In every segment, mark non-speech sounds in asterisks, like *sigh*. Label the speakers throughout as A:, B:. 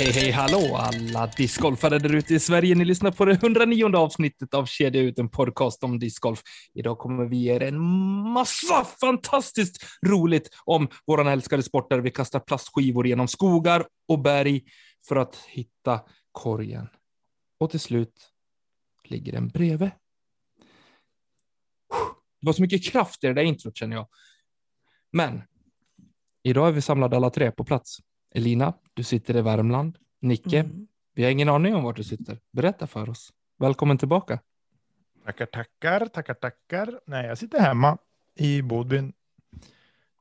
A: Hej, hej, hallå alla discgolfare där ute i Sverige. Ni lyssnar på det 109 avsnittet av Kedja ut, en podcast om discgolf. Idag kommer vi ge er en massa fantastiskt roligt om våran älskade sport där vi kastar plastskivor genom skogar och berg för att hitta korgen. Och till slut ligger den bredvid. Det var så mycket kraft i det där introt känner jag. Men idag är vi samlade alla tre på plats. Elina, du sitter i Värmland. Nicke,
B: Mm.
A: vi har ingen aning om var du sitter. Berätta för oss. Välkommen tillbaka.
C: Tackar, tackar, tackar, tackar. Nej, jag sitter hemma i Bodbyn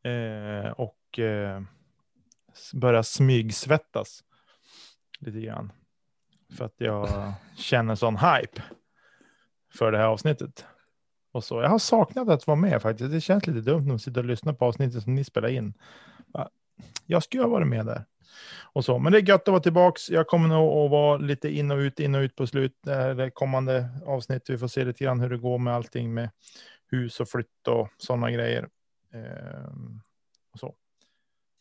C: eh, och eh, börjar smygsvettas lite grann. För att jag *laughs* känner sån hype för det här avsnittet. Och så. Jag har saknat att vara med faktiskt. Det känns lite dumt att sitta och lyssna på avsnittet som ni spelar in. Jag skulle ha varit med där. Och så. Men det är gött att vara tillbaka. Jag kommer nog att vara lite in och ut, in och ut på slut. Det här är det kommande avsnitt. Vi får se lite grann hur det går med allting med hus och flytt och sådana grejer. Ehm, och så.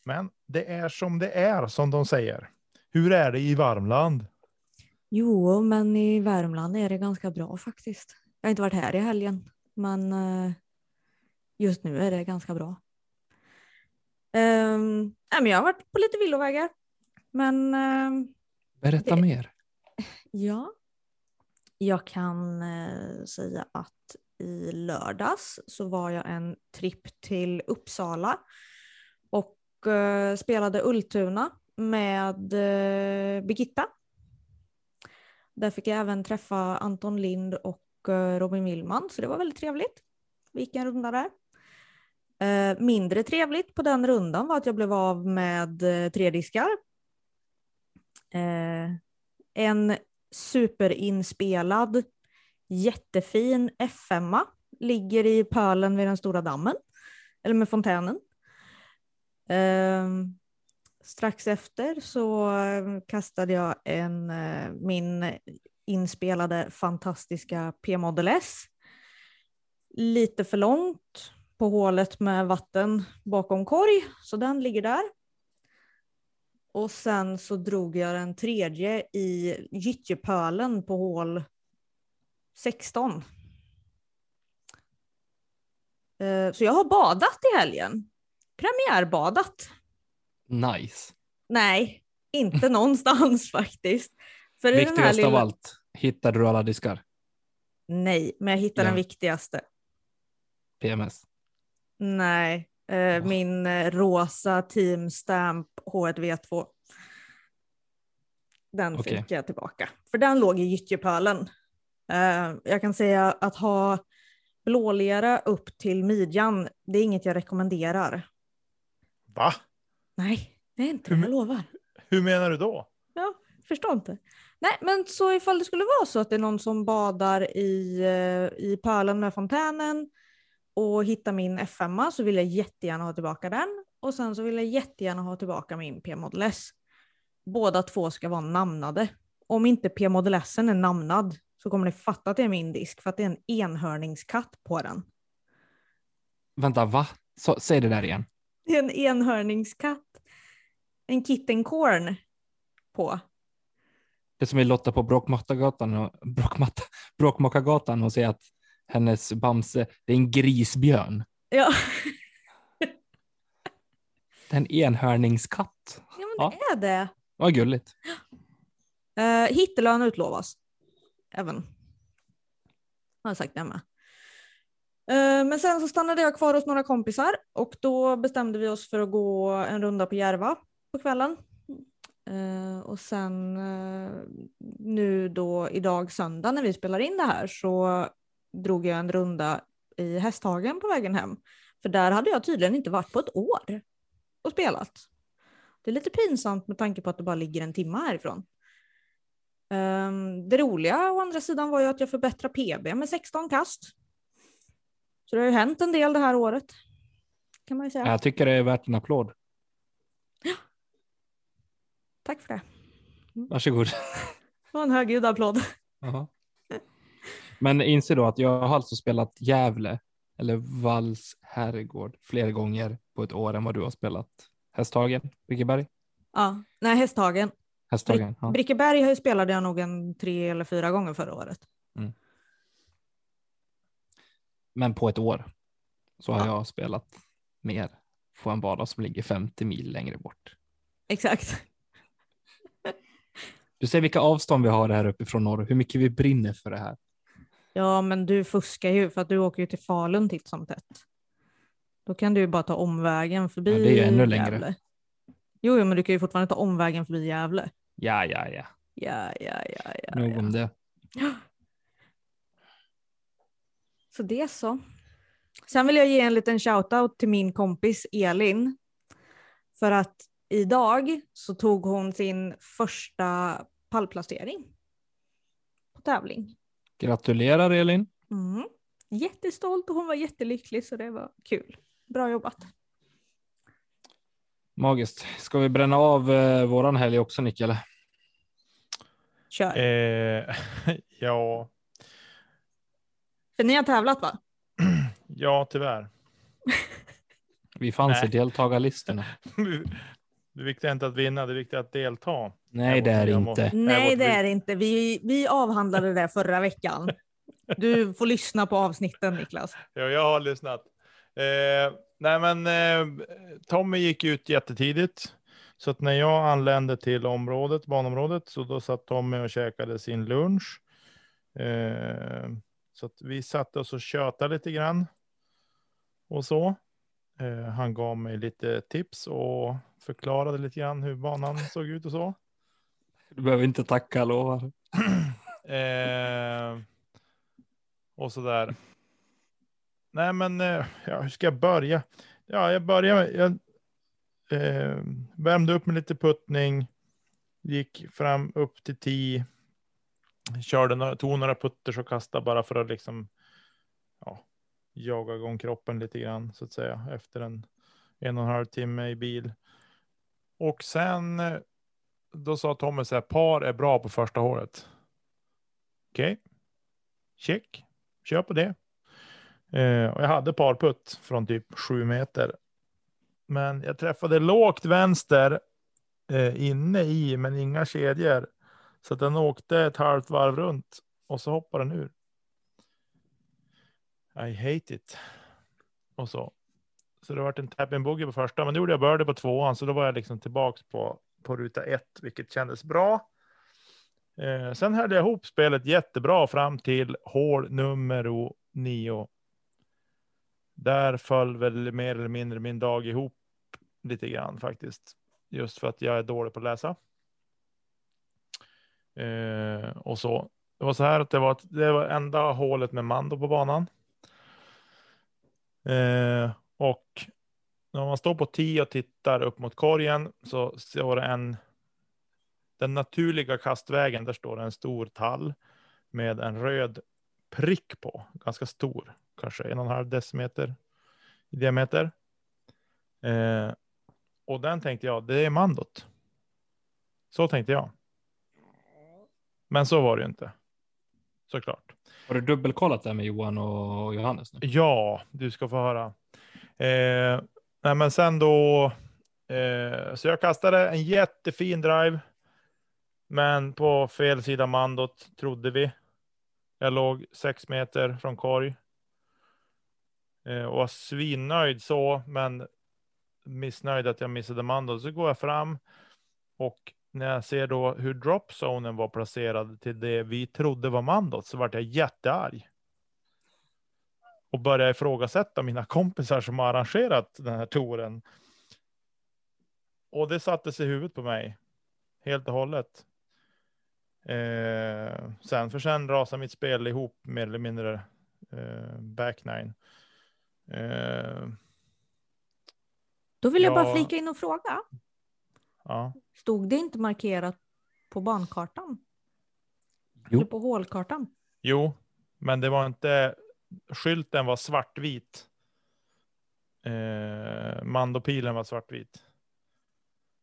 C: Men det är som det är, som de säger. Hur är det i Värmland?
B: Jo, men i Värmland är det ganska bra faktiskt. Jag har inte varit här i helgen, men eh, just nu är det ganska bra. Um, nej, men jag har varit på lite villovägar. Men ehm,
A: Berätta
B: Det-
A: mer. *laughs*
B: ja, jag kan eh, säga att i lördags så var jag en tripp till Uppsala och eh, spelade Ultuna med eh, Birgitta. Där fick jag även träffa Anton Lind och Robin Millman, så det var väldigt trevligt. Vi gick en runda där. Eh, mindre trevligt på den rundan var att jag blev av med eh, tre diskar. Eh, en superinspelad, jättefin F5 ligger i pölen vid den stora dammen, eller med fontänen. Eh, strax efter så kastade jag en, eh, min inspelade fantastiska P-Model S. Lite för långt på hålet med vatten bakom korg, så den ligger där. Och sen så drog jag den tredje i gyttjepölen på hål 16. Eh, Så jag har badat i helgen. Premiärbadat.
A: Nice.
B: Nej, inte *laughs* någonstans faktiskt. För
A: Viktigast av
B: lilla-
A: allt, hittade du alla diskar?
B: Nej, men jag hittar
A: Ja.
B: den viktigaste.
A: PMS.
B: Nej, eh, min eh, rosa Team Stamp H1V2. Den
A: Okej.
B: fick jag tillbaka. För den låg i gyttjepölen. Eh, jag kan säga att ha blålera upp till midjan, det är inget jag rekommenderar.
C: Va?
B: Nej, det är inte
C: Hur
B: det, jag lovar.
C: Hur menar du då?
B: Ja, förstår inte. Nej, men så ifall det skulle vara så att det är någon som badar i, eh, i pölen med fontänen och hittar min F5 så vill jag jättegärna ha tillbaka den. Och sen så vill jag jättegärna ha tillbaka min P-Model S. Båda två ska vara namnade. Om inte P-Model S är namnad så kommer ni fatta att det är min disk för att det är en enhörningskatt på den.
A: Vänta, va? Så, säg det där igen.
B: Det är en enhörningskatt. En kittenkorn på.
A: Det är som vi Lotta på Bråkmattagatan och Bråkmakargatan och säger att hennes Bamse, det är en grisbjörn.
B: Ja,
A: Det är en enhörningskatt.
B: ja men
A: Ja.
B: det är det.
A: Vad gulligt.
B: Uh, hittelön utlovas. Även. Har jag sagt det med. Eh, men sen så stannade jag kvar hos några kompisar och då bestämde vi oss för att gå en runda på Järva på kvällen. Eh, och sen eh, nu då idag söndag när vi spelar in det här så drog jag en runda i Hästhagen på vägen hem. För där hade jag tydligen inte varit på ett år och spelat. Det är lite pinsamt med tanke på att det bara ligger en timme härifrån. Um, det roliga å andra sidan var ju att jag förbättrade PB med 16 kast. Så det har ju hänt en del det här året. Kan man säga.
A: Jag tycker det är värt en applåd.
B: Tack för det.
A: Varsågod.
B: Det var en högljudd applåd.
A: Jaha. Men inse då att jag har alltså spelat Gävle eller Valls herrgård fler gånger på ett år än vad du har spelat Hästhagen, Brickeberg.
B: Ja, nej Hästhagen.
A: Hästhagen. Ja.
B: Brickeberg spelade jag nog en tre eller fyra gånger förra året.
A: Men på ett år så har
B: Ja.
A: jag spelat mer på en bana som ligger 50 mil längre bort.
B: Exakt.
A: Du ser vilka avstånd vi har här uppifrån norr, hur mycket vi brinner för det här.
B: Ja, men du fuskar ju för att du åker ju till Falun titt som tätt. Då kan du ju bara ta omvägen förbi
A: Ja, det är ju ännu längre.
B: Gävle. Jo, jo, men du kan ju fortfarande ta omvägen förbi Gävle.
A: Ja, ja, ja.
B: Ja, ja, ja, ja.
A: Nog om det. *gasps*
B: Så det så. Sen vill jag ge en liten shoutout till min kompis Elin. För att idag så tog hon sin första pallplacering på tävling.
A: Gratulerar Elin.
B: Mm. Jättestolt och hon var jättelycklig så det var kul. Bra jobbat.
A: Magiskt. Ska vi bränna av eh, våran helg också Nick? Eller?
B: Kör.
C: Eh, *laughs* ja,
B: För ni har tävlat va? *clears throat*
C: ja, tyvärr.
A: Vi fanns
C: Nej.
A: i deltagarlistorna. *laughs*
C: Det viktiga är inte att vinna, det viktiga är att delta.
A: Nej, det är det inte.
B: Nej, det
C: vi-
B: är inte. Vi, vi avhandlade det förra veckan. *laughs* Du får lyssna på avsnitten Niklas.
C: Ja, jag har lyssnat. Eh, nej, men eh, Tommy gick ut jättetidigt. Så att när jag anlände till området, banområdet, så då satt Tommy och käkade sin lunch. Eh, så att vi satte oss och tjötade lite grann. Och så. Eh, han gav mig lite tips och förklarade lite grann hur banan *laughs* såg ut och så.
A: Du behöver inte tacka, jag lovar. *clears throat*
C: Eh, och sådär. Nej, men eh, ja, hur ska jag börja? Ja, jag börjar med, jag eh, värmde upp med lite puttning. Gick fram upp till 10. Körde några, tog några putters och kastade bara för att liksom jaga igång kroppen lite grann så att säga efter en en och en halv timme i bil. Och sen eh, då sa Tommy så här, par är bra på första hålet. Okej, check, kör på det. Eh, och jag hade parputt från typ sju meter. Men jag träffade lågt vänster eh, inne i, men inga kedjor. Så att den åkte ett halvt varv runt och så hoppade den ur. I hate it. Och så. Så det vart en tap boogie på första, men då gjorde jag birdie på tvåan, så då var jag liksom tillbaks på, på ruta ett, vilket kändes bra. Eh, sen höll jag ihop spelet jättebra fram till hål nummer nio. Där föll väl mer eller mindre min dag ihop lite grann faktiskt. Just för att jag är dålig på att läsa. Eh, och så. Det var så här att det var, det var enda hålet med Mando på banan. Eh, och när man står på 10 och tittar upp mot korgen så står det en den naturliga kastvägen, där står det en stor tall med en röd prick på, ganska stor, kanske en och en halv decimeter i diameter. Eh, och den tänkte jag, det är mandot. Så tänkte jag. Men så var det ju inte. Såklart.
A: Har du dubbelkollat det med Johan och Johannes? Nu?
C: Ja, du ska få höra. Eh, nej, men sen då. Eh, så jag kastade en jättefin drive. Men på fel sida mandot trodde vi. Jag låg sex meter från korg. Eh, och var svinnöjd så, men missnöjd att jag missade mandot. Så går jag fram och när jag ser då hur dropzonen var placerad till det vi trodde var mandot så vart jag jättearg och börja ifrågasätta mina kompisar som har arrangerat den här touren. Och det satte sig i huvudet på mig helt och hållet. Eh, sen för sen rasade mitt spel ihop mer eller mindre eh, back nine. Eh,
B: Då vill jag bara
C: Ja.
B: flika in och fråga.
C: Ja.
B: Stod det inte markerat på bankartan?
A: Jo.
B: Eller på hålkartan?
C: Jo, men det var inte. Skylten var svartvit. Eh, mandopilen var svartvit.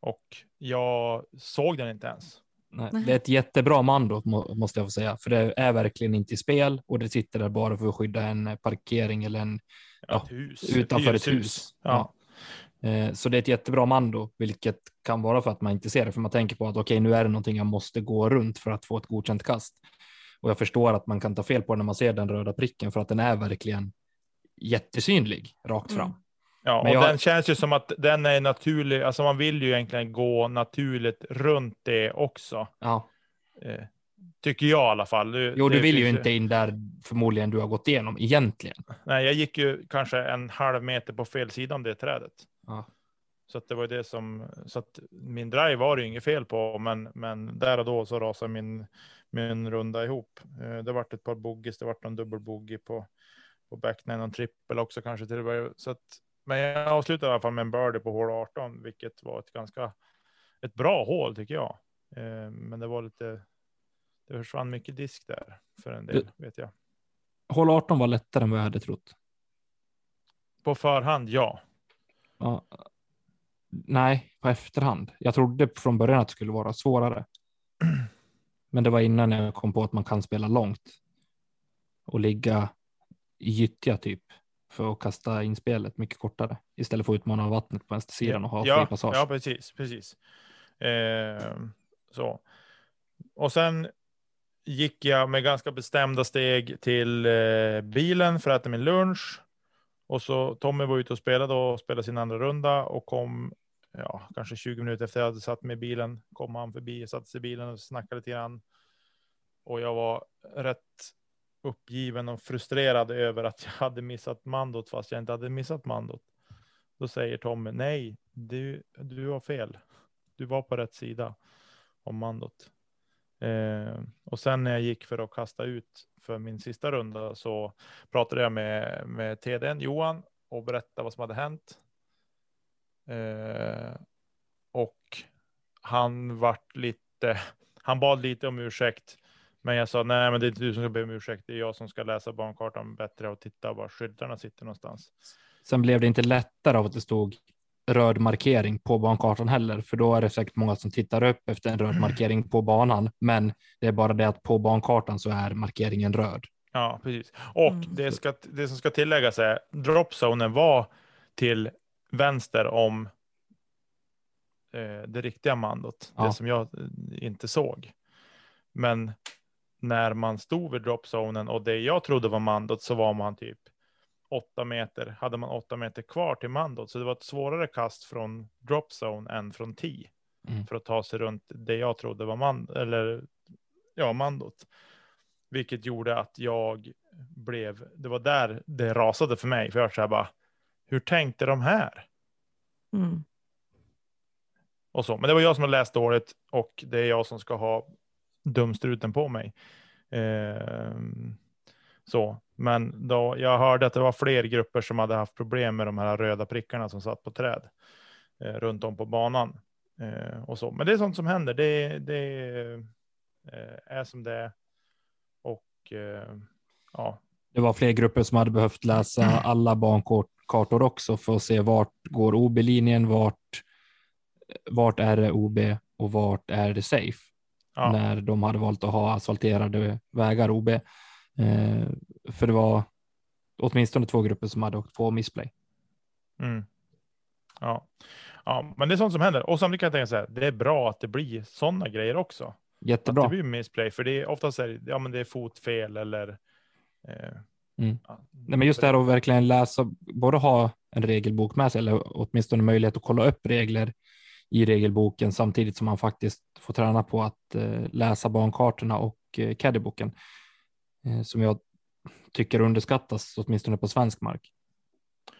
C: Och jag såg den inte ens.
A: Nej, det är ett jättebra mando må, måste jag få säga, för det är verkligen inte i spel och det sitter där bara för att skydda en parkering eller en
C: Ja, ett hus.
A: utanför ett
C: hyreshus.
A: hus.
C: Ja.
A: Eh, Så det är ett jättebra mando, vilket kan vara för att man inte ser det, för man tänker på att okej, nu är det någonting jag måste gå runt för att få ett godkänt kast. Och jag förstår att man kan ta fel på det när man ser den röda pricken, för att den är verkligen jättesynlig rakt fram.
B: Mm.
C: Ja,
A: Men
C: och
A: jag-
C: den känns ju som att den är naturlig. Alltså man vill ju egentligen gå naturligt runt det också.
A: Ja.
C: Eh, tycker jag i alla fall. Det-
A: Jo,
C: det
A: du vill ju inte in där förmodligen du har gått igenom egentligen.
C: Nej, jag gick ju kanske en halv meter på fel sida om det trädet.
A: Ja.
C: Så att det var det som, så att min drive var det ju inget fel på, men, men där och då så rasade min, min runda ihop. Eh, Det vart ett par boggies, det vart någon dubbelbogey på, på backnine, någon trippel också kanske till och med. Så att, men jag avslutade i alla fall med en birdie på hål 18, vilket var ett ganska, ett bra hål tycker jag. Eh, Men det var lite, det försvann mycket disk där för en del, vet jag.
A: Hål 18 var lättare än vad jag hade trott.
C: På förhand, ja.
A: Ja. Nej, på efterhand. Jag trodde från början att det skulle vara svårare. *clears throat* Men det var innan jag kom på att man kan spela långt och ligga i gyttja typ för att kasta in spelet mycket kortare istället för att utmana vattnet på vänstersidan och ha fri
C: ja,
A: passage.
C: Ja, precis, precis. Eh, så. Och sen gick jag med ganska bestämda steg till eh, bilen för att äta min lunch. Och så Tommy var ute och spelade och spelade sin andra runda och kom ja, kanske 20 minuter efter jag hade satt mig i bilen. Kom han förbi, satte sig i bilen och snackade lite grann. Och jag var rätt uppgiven och frustrerad över att jag hade missat mandot fast jag inte hade missat mandot. Då säger Tommy, nej, du, du har fel. Du var på rätt sida om mandot. Eh, och sen när jag gick för att kasta ut för min sista runda så pratade jag med, med TDn Johan och berättade vad som hade hänt. Eh, och han vart lite, han bad lite om ursäkt. Men jag sa nej, men det är inte du som ska be om ursäkt. Det är jag som ska läsa bankartan bättre och titta var skyltarna sitter någonstans.
A: Sen blev det inte lättare av att det stod röd markering på bankartan heller, för då är det säkert många som tittar upp efter en röd markering på banan. Men det är bara det att på bankartan så är markeringen röd.
C: Ja, precis. Och
B: Mm.
C: det, ska, det som ska tilläggas är dropzonen var till vänster om eh, det riktiga mandot,
A: Ja.
C: det som jag eh, inte såg. Men när man stod vid dropzonen och det jag trodde var mandot så var man typ åtta meter, hade man åtta meter kvar till mandot. Så det var ett svårare kast från dropzone än från tee.
A: Mm.
C: För att ta sig runt det jag trodde var man, eller ja, mandot. Vilket gjorde att jag blev, det var där det rasade för mig. För jag var så här bara, hur tänkte de här?
B: Mm.
C: Och så. Men det var jag som har läst dåligt och det är jag som ska ha dumstruten på mig. Ehm, så, men då jag hörde att det var fler grupper som hade haft problem med de här röda prickarna som satt på träd eh, runt om på banan. Eh, och så. Men det är sånt som händer. Det, det eh, är som det är. Och eh, ja,
A: Det var fler grupper som hade behövt läsa alla bankartor också för att se vart går OB-linjen, vart, vart är det OB och vart är det safe
C: ja,
A: när de hade valt att ha asfalterade vägar OB. Eh, för det var åtminstone två grupper som hade åkt på missplay.
C: mm. ja. ja, men det är sånt som händer. Och samtidigt kan jag tänka så här, det är bra att det blir sådana grejer också. Att det
A: Jättebra.
C: blir missplay, för det är oftast är, det- ja, men det är fotfel eller. Eh,
A: Mm.
C: ja,
A: Nej, men just det här att verkligen läsa, både ha en regelbok med sig eller åtminstone möjlighet att kolla upp regler i regelboken samtidigt som man faktiskt får träna på att eh, läsa bankartorna och eh, caddyboken som jag tycker underskattas åtminstone på svensk mark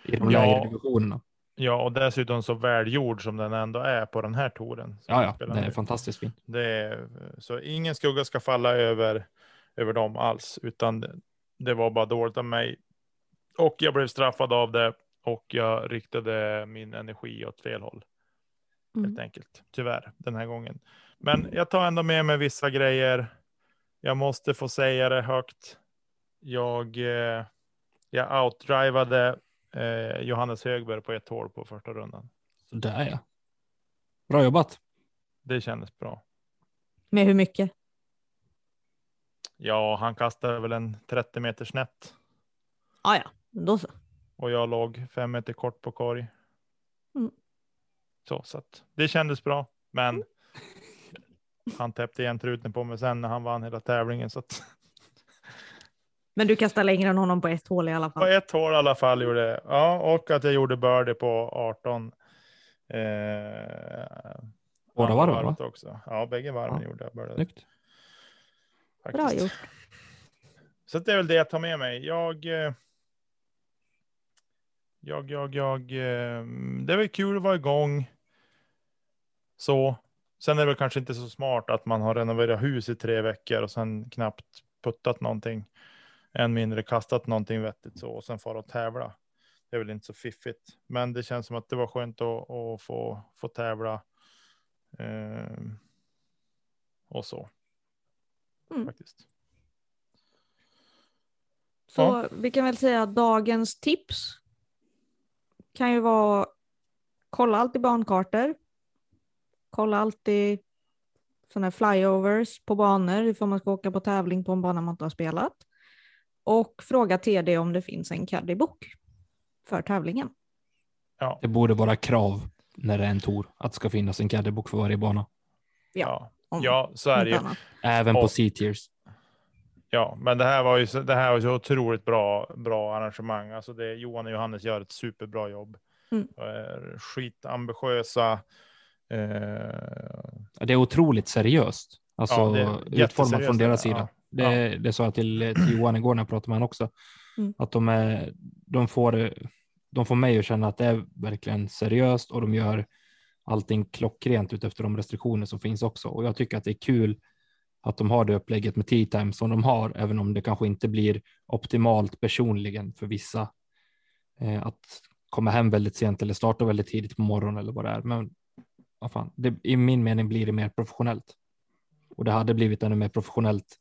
A: i de
C: Ja.
A: lägre divisionerna.
C: Ja, och dessutom så välgjord som den ändå är på den här touren.
A: Ja, ja, det är fantastiskt fint.
C: Det är, så ingen skugga ska falla över, över dem alls, utan det, det var bara dåligt av mig. Och jag blev straffad av det och jag riktade min energi åt fel håll.
B: Mm.
C: Helt enkelt, tyvärr, den här gången. Men jag tar ändå med mig vissa grejer. Jag måste få säga det högt. Jag, eh, jag outdrivade eh, Johannes Högberg på ett hål på första rundan.
A: Så där ja. Bra jobbat.
C: Det kändes bra.
B: Med hur mycket?
C: Ja, han kastade väl en 30 meters snett
B: Ah, ja, då så.
C: och jag låg fem meter kort på korg.
B: Mm.
C: Så, så att det kändes bra, men han täppte igen truten på mig sen när han vann hela tävlingen. Så att
B: Men du kastar längre än honom på ett hål i alla
C: på
B: fall.
C: ett hål i alla fall gjorde jag. Ja, och att jag gjorde birdie på 18. Eh,
A: Båda varven, va?
C: också. Ja, bägge varven
A: Ja.
C: gjorde jag birdie.
A: Snyggt.
B: Bra gjort.
C: Så det är väl det jag tar med mig. Jag, eh, jag, jag, jag, eh, det väl kul att vara igång. Så. Sen är det väl kanske inte så smart att man har renoverat hus i tre veckor och sen knappt puttat någonting. Än mindre kastat någonting vettigt så och sen fara och tävla. Det är väl inte så fiffigt. Men det känns som att det var skönt att, att få, få tävla. Eh, och så.
B: Mm.
C: Faktiskt.
B: Så
C: Ja.
B: vi kan väl säga att dagens tips kan ju vara kolla alltid bankartor. Kolla alltid sådana här flyovers på banor ifall man ska åka på tävling på en bana man inte har spelat. Och fråga TD om det finns en caddybok för tävlingen.
C: Ja.
A: Det borde vara krav när det är en tour att det ska finnas en caddybok för varje bana.
C: Ja. Ja, så är det ju.
A: Även på C-tiers.
C: Ja, men det här var ju det här var så otroligt bra, bra arrangemang. Alltså det, Johan och Johannes gör ett superbra jobb.
B: Mm.
C: Är skitambitiösa. Eh,
A: Det är otroligt seriöst. Alltså
C: Ja, det är
A: utformat från deras
C: ja.
A: sida. Det, det sa jag till, till Johan igår när jag pratade med honom också.
B: Mm.
A: Att de, är, de, får, de får mig att känna att det är verkligen seriöst och de gör allting klockrent utefter de restriktioner som finns också. Och jag tycker att det är kul att de har det upplägget med tea time som de har, även om det kanske inte blir optimalt personligen för vissa. Eh, att komma hem väldigt sent eller starta väldigt tidigt på morgonen eller vad det är. Men vad fan, det, i min mening blir det mer professionellt. Och det hade blivit ännu mer professionellt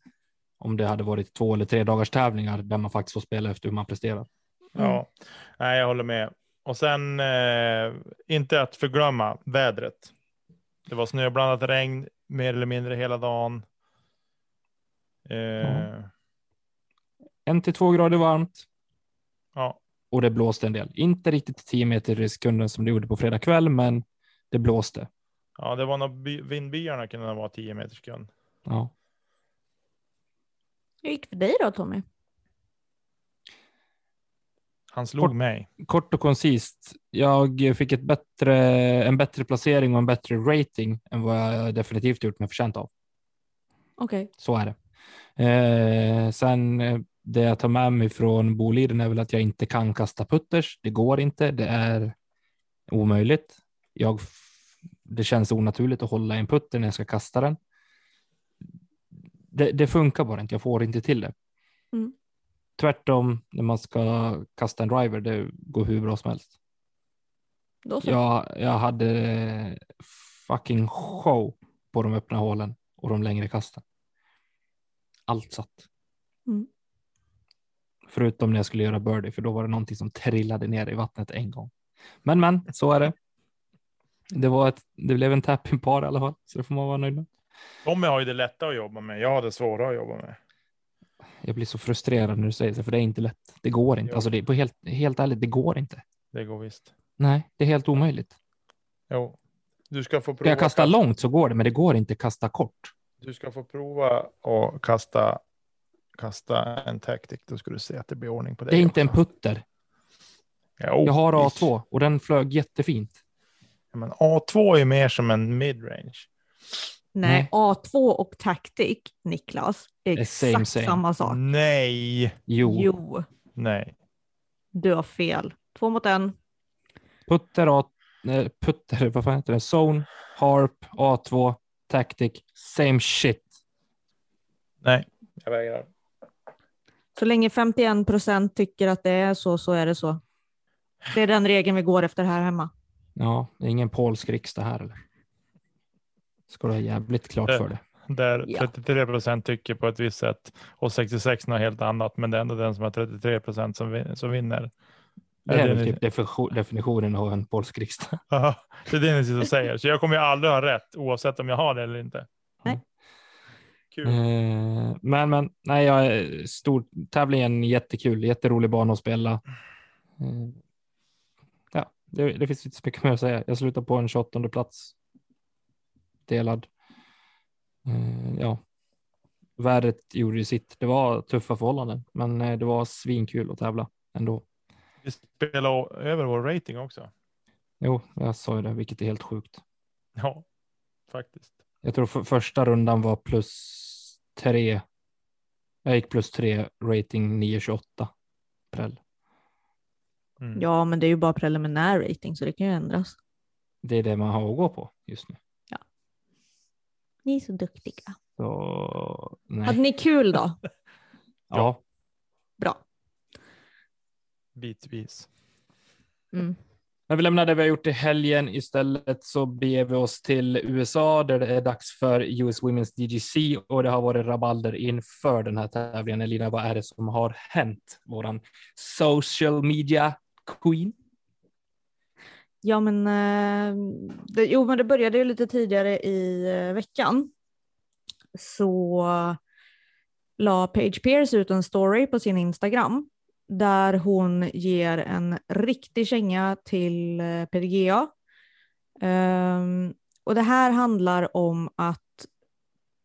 A: om det hade varit två eller tre dagars tävlingar där man faktiskt får spela efter hur man presterar.
C: Ja, nej, jag håller med. Och sen eh, inte att förglömma vädret. Det var snöblandat regn mer eller mindre hela dagen. Eh,
A: Ja. En till två grader varmt
C: ja,
A: och det blåste en del. Inte riktigt 10 meter i sekunden som det gjorde på fredag kväll, men det blåste.
C: ja, det var nog by, vindbyarna kunde vara 10 meter sekund.
A: Ja.
B: Hur gick det för dig då Tommy?
C: Han slog
A: Kort-
C: mig.
A: Kort och koncist. Jag fick ett bättre, en bättre placering och en bättre rating än vad jag definitivt gjort mig förtjänt av.
B: Okej.
A: Så är det. Eh, sen eh, det jag tar med mig från Boliden är väl att jag inte kan kasta putters. Det går inte. Det är omöjligt. Jag, det känns onaturligt att hålla i en putter när jag ska kasta den. Det, det funkar bara inte. Jag får inte till det.
B: Mm.
A: Tvärtom när man ska kasta en driver. Det går hur bra som helst. Jag, jag hade fucking show på de öppna hålen och de längre kasten. Allt satt.
B: Mm.
A: Förutom när jag skulle göra birdie, för då var det någonting som trillade ner i vattnet en gång. Men, men, så är det. Det, var ett, det blev en tapping par i alla fall, så det får man vara nöjd med.
C: Tommy har ju det lätta att jobba med. Jag har det svåra att jobba med.
A: Jag blir så frustrerad när du säger så, för det är inte lätt. Det går inte.
C: Jo.
A: Alltså det, är på helt, helt ärligt, det går inte.
C: Det går visst.
A: Nej, det är helt omöjligt.
C: Jo. Du ska få prova.
A: jag kasta långt så går det, men det går inte kasta kort.
C: Du ska få prova och kasta, kasta en tactic. Då ska du se att det blir ordning på det.
A: Det är inte en
C: också.
A: putter.
C: Jo,
A: Jag har
C: visst.
A: A2 och den flög jättefint.
C: Men A2 är mer som en midrange.
B: Nej,
A: Nej.
B: A2 och Tactic, Niklas, är exakt
A: same, same.
B: samma sak.
C: Nej,
A: Jo,
B: Jo,
C: nej.
B: du har fel. Två mot en.
A: putter, A, putter, vad fan heter det? Zone, Harp, A2, Tactic, same shit.
C: Nej, jag vägrar.
B: Så länge 51 procent tycker att det är så, så är det så. Det är den regeln vi går efter här hemma.
A: Ja, det är ingen polsk riksdag här eller? Ska du ha jävligt klart
C: Eh,
A: för det.
C: Där
B: Ja.
C: 33 procent tycker på ett visst sätt och 66 något helt annat. Men det är ändå den som har 33 procent som, vin- som vinner.
A: Det är
C: det
A: väl
C: ni-
A: typ definition- definitionen av en polsk riksdag. *laughs*
C: Ja, det är det ni sitter och säger. Så jag kommer ju aldrig ha rätt oavsett om jag har det eller inte.
B: Nej.
C: Kul.
A: Eh, Men, men, nej, jag är stor tävlingen jättekul, jätterolig bana att spela. Eh, det, det finns inte så mycket mer att säga. Jag slutar på en 28 plats. Delad. Eh, ja, vädret gjorde ju sitt. Det var tuffa förhållanden, men eh, det var svinkul att tävla ändå.
C: Vi spelar över vår rating också.
A: Jo, jag sa ju det, vilket är helt sjukt.
C: Ja, faktiskt.
A: Jag tror för, första rundan var plus tre. Jag gick plus tre, rating 928. Prell.
C: Mm.
B: Ja, men det är ju bara preliminär rating så det kan ju ändras.
A: Det är det man har att gå på just nu.
B: Ni är så duktiga.
A: Så, nej.
B: Hade ni kul då? *laughs*
A: Ja,
B: Bra.
C: Bitvis.
B: Mm.
A: När vi lämnar det vi har gjort i helgen istället så beger vi oss till USA där det är dags för US Women's DGC och det har varit rabalder inför den här tävlingen. Elina, vad är det som har hänt? Våran social media queen.
B: Ja, men, eh, det, jo, men det började ju lite tidigare i eh, veckan. Så la Page Pierce ut en story på sin Instagram där hon ger en riktig känga till eh, PDGA. Um, ehm, och det här handlar om att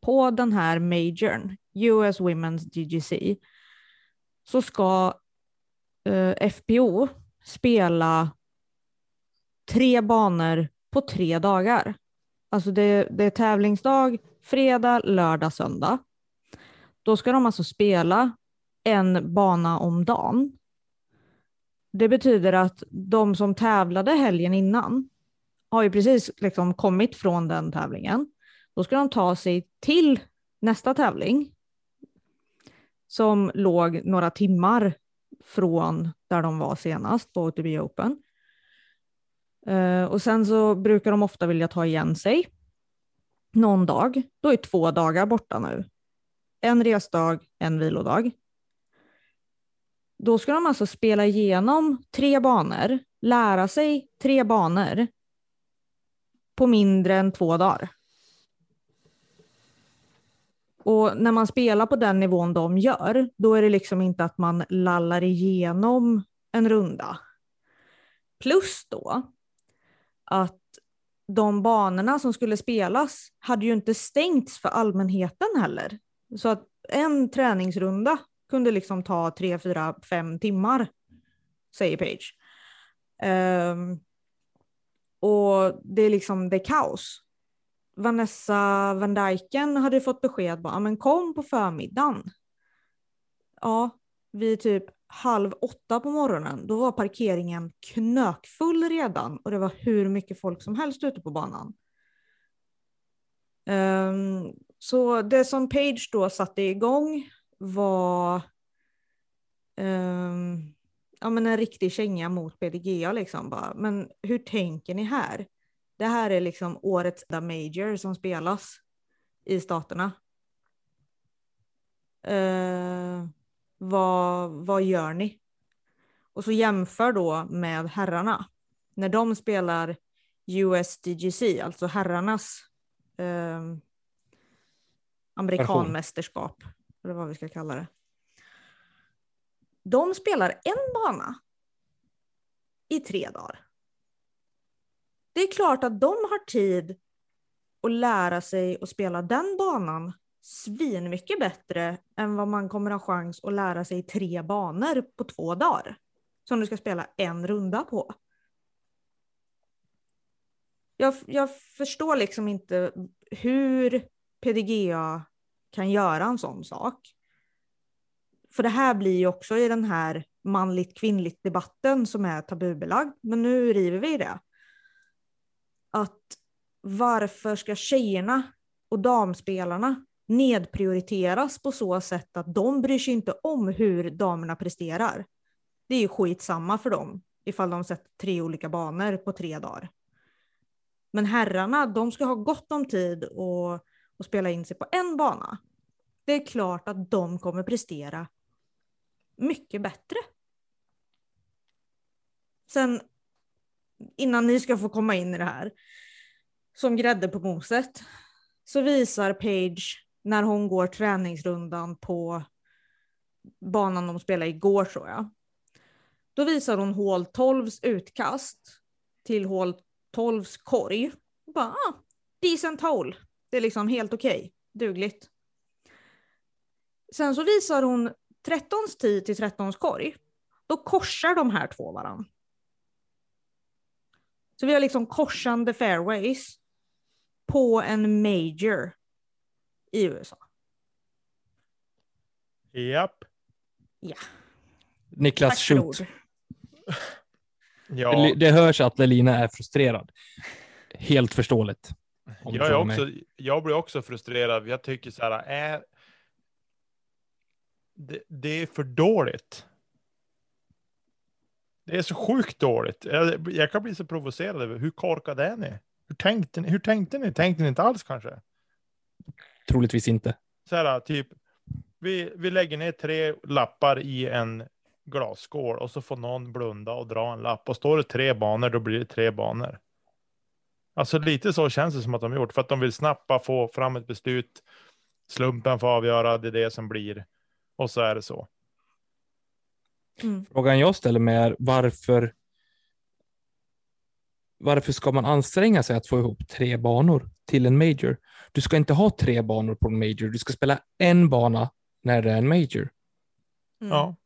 B: på den här majorn, US Women's DGC, så ska eh, FPO spela tre banor på tre dagar. Alltså det, det är tävlingsdag, fredag, lördag, söndag. Då ska de alltså spela en bana om dagen. Det betyder att de som tävlade helgen innan har ju precis liksom kommit från den tävlingen. Då ska de ta sig till nästa tävling som låg några timmar från där de var senast på OTB Open. Eh, och sen så brukar de ofta vilja ta igen sig någon dag. Då är två dagar borta nu. En resdag, en vilodag. Då ska de alltså spela igenom tre banor, lära sig tre banor på mindre än två dagar. Och när man spelar på den nivån de gör, då är det liksom inte att man lallar igenom en runda. Plus då att de banorna som skulle spelas hade ju inte stängts för allmänheten heller. Så att en träningsrunda kunde liksom ta tre, fyra, fem timmar, säger Page. Um, och det är liksom, det är kaos. Vanessa Van Dijken hade fått besked bara, men kom på förmiddagen. Ja, vid typ halv åtta på morgonen, då var parkeringen knökfull redan och det var hur mycket folk som helst ute på banan. Um, så det som Page då satte igång var um, ja, men en riktig känga mot BDGA, Liksom bara. Men hur tänker ni här? Det här är liksom årets major som spelas i staterna. Uh, vad, vad gör ni? Och så jämför då med herrarna. När de spelar USDGC, alltså herrarnas eh, amerikanmästerskap, eller vad vi ska kalla det. De spelar en bana i tre dagar. Det är klart att de har tid att lära sig att spela den banan svinmycket bättre än vad man kommer ha chans att lära sig tre banor på två dagar. Som du ska spela en runda på. Jag, jag förstår liksom inte hur PDGA kan göra en sån sak. För det här blir ju också i den här manligt kvinnligt debatten som är tabubelagd. Men nu river vi det. Att varför ska tjejerna och damspelarna nedprioriteras på så sätt att de bryr sig inte om hur damerna presterar. Det är ju skitsamma för dem ifall de sätter tre olika banor på tre dagar. Men herrarna, de ska ha gott om tid och, och spela in sig på en bana. Det är klart att de kommer prestera mycket bättre. Sen, innan ni ska få komma in i det här, som grädde på moset, så visar Page när hon går träningsrundan på banan de spelade igår tror jag. Då visar hon hål 12s utkast till hål 12 korg. Bara, ah, decent hole. Det är liksom helt okej, dugligt. Sen så visar hon 13 tid till 13 korg. Då korsar de här två varandra. Så vi har liksom korsande fairways på en major i USA.
C: Japp.
B: Ja,
A: Niklas,
B: tack för
A: shoot.
B: ord. *laughs*
C: Ja,
A: Det, det hörs att Lelina är frustrerad. Helt förståeligt.
C: jag, är
A: mig.
C: också, jag blir också frustrerad. Jag tycker så här, är, det, det är för dåligt. Det är så sjukt dåligt. Jag, jag kan bli så provocerad över hur korkade är ni? Hur tänkte ni? Hur tänkte ni? Tänkte ni inte alls kanske?
A: Troligtvis inte.
C: Så här, typ, vi, vi lägger ner tre lappar i en glasskål och så får någon blunda och dra en lapp. Och står det tre banor, då blir det tre banor. Alltså lite så känns det som att de gjort, för att de vill snabbt få fram ett beslut. Slumpen får avgöra, det är det som blir. Och så är det så.
B: Mm.
A: Frågan jag ställer mig är varför varför ska man anstränga sig att få ihop tre banor till en major? Du ska inte ha tre banor på en major. Du ska spela en bana när det är en major.
B: Mm.
C: Ja,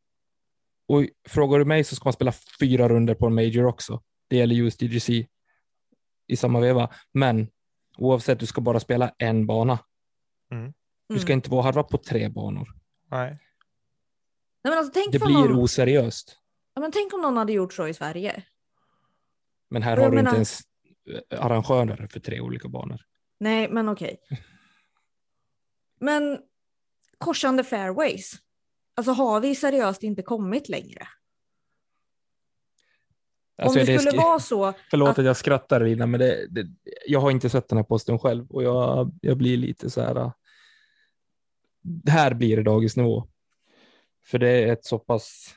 A: Och frågar du mig så ska man spela fyra runder på en major också. Det gäller USDGC i samma veva. Men oavsett, du ska bara spela en bana. Du ska
B: Mm.
A: inte vara harva på tre banor.
C: nej.
B: Nej, men alltså, tänk,
A: Det blir
B: någon,
A: oseriöst.
B: ja, men tänk om någon hade gjort så i Sverige.
A: Men här har du
B: menar-
A: inte ens eh, arrangörer för tre olika banor.
B: Nej, men okej. Men korsande fairways. Alltså har vi seriöst inte kommit längre?
A: Alltså,
B: Om det
A: det
B: skulle
A: sk-
B: vara så,
A: Förlåt
B: att-
A: att jag skrattar Lina, men det, det, jag har inte sett den här posten själv och jag, jag blir lite så här. Det här blir det dagisnivå. För det är ett så pass,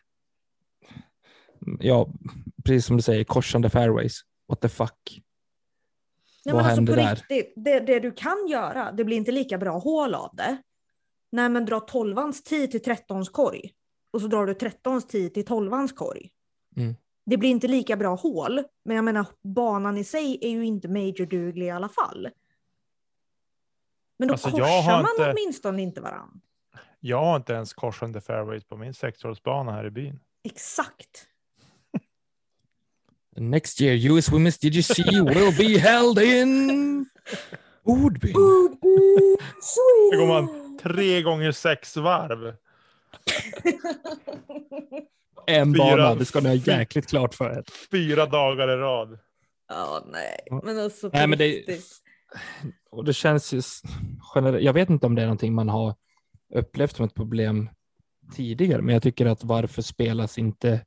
A: ja, precis som du säger, korsande fairways. What the fuck?
B: nej,
A: vad
B: men alltså
A: händer
B: på
A: där?
B: riktigt, det, det du kan göra, det blir inte lika bra hål av det. Nej, men dra 12ans tid till 13s korg. Och så drar du 13s tid till 12ans korg.
A: Mm.
B: Det blir inte lika bra hål, men jag menar banan i sig är ju inte major-duglig i alla fall. Men då
C: Alltså, jag
B: korsar
C: har
B: man
C: inte-
B: åtminstone inte varann.
C: Jag har inte ens korsande fairways på min sexhålsbana här i byn.
B: Exakt.
A: Next year US Women's DGC will be held in Ordbyn.
C: Då går man tre gånger sex varv.
A: En
C: Fyra-
A: bana, det ska ni ha jäkligt klart för er.
C: Fyra dagar i rad.
B: Ja, nej.
A: Ja.
B: Men alltså
A: Nej, men det-. Och det känns ju generellt, jag vet inte om det är någonting man har upplevt som ett problem tidigare, men jag tycker att varför spelas inte,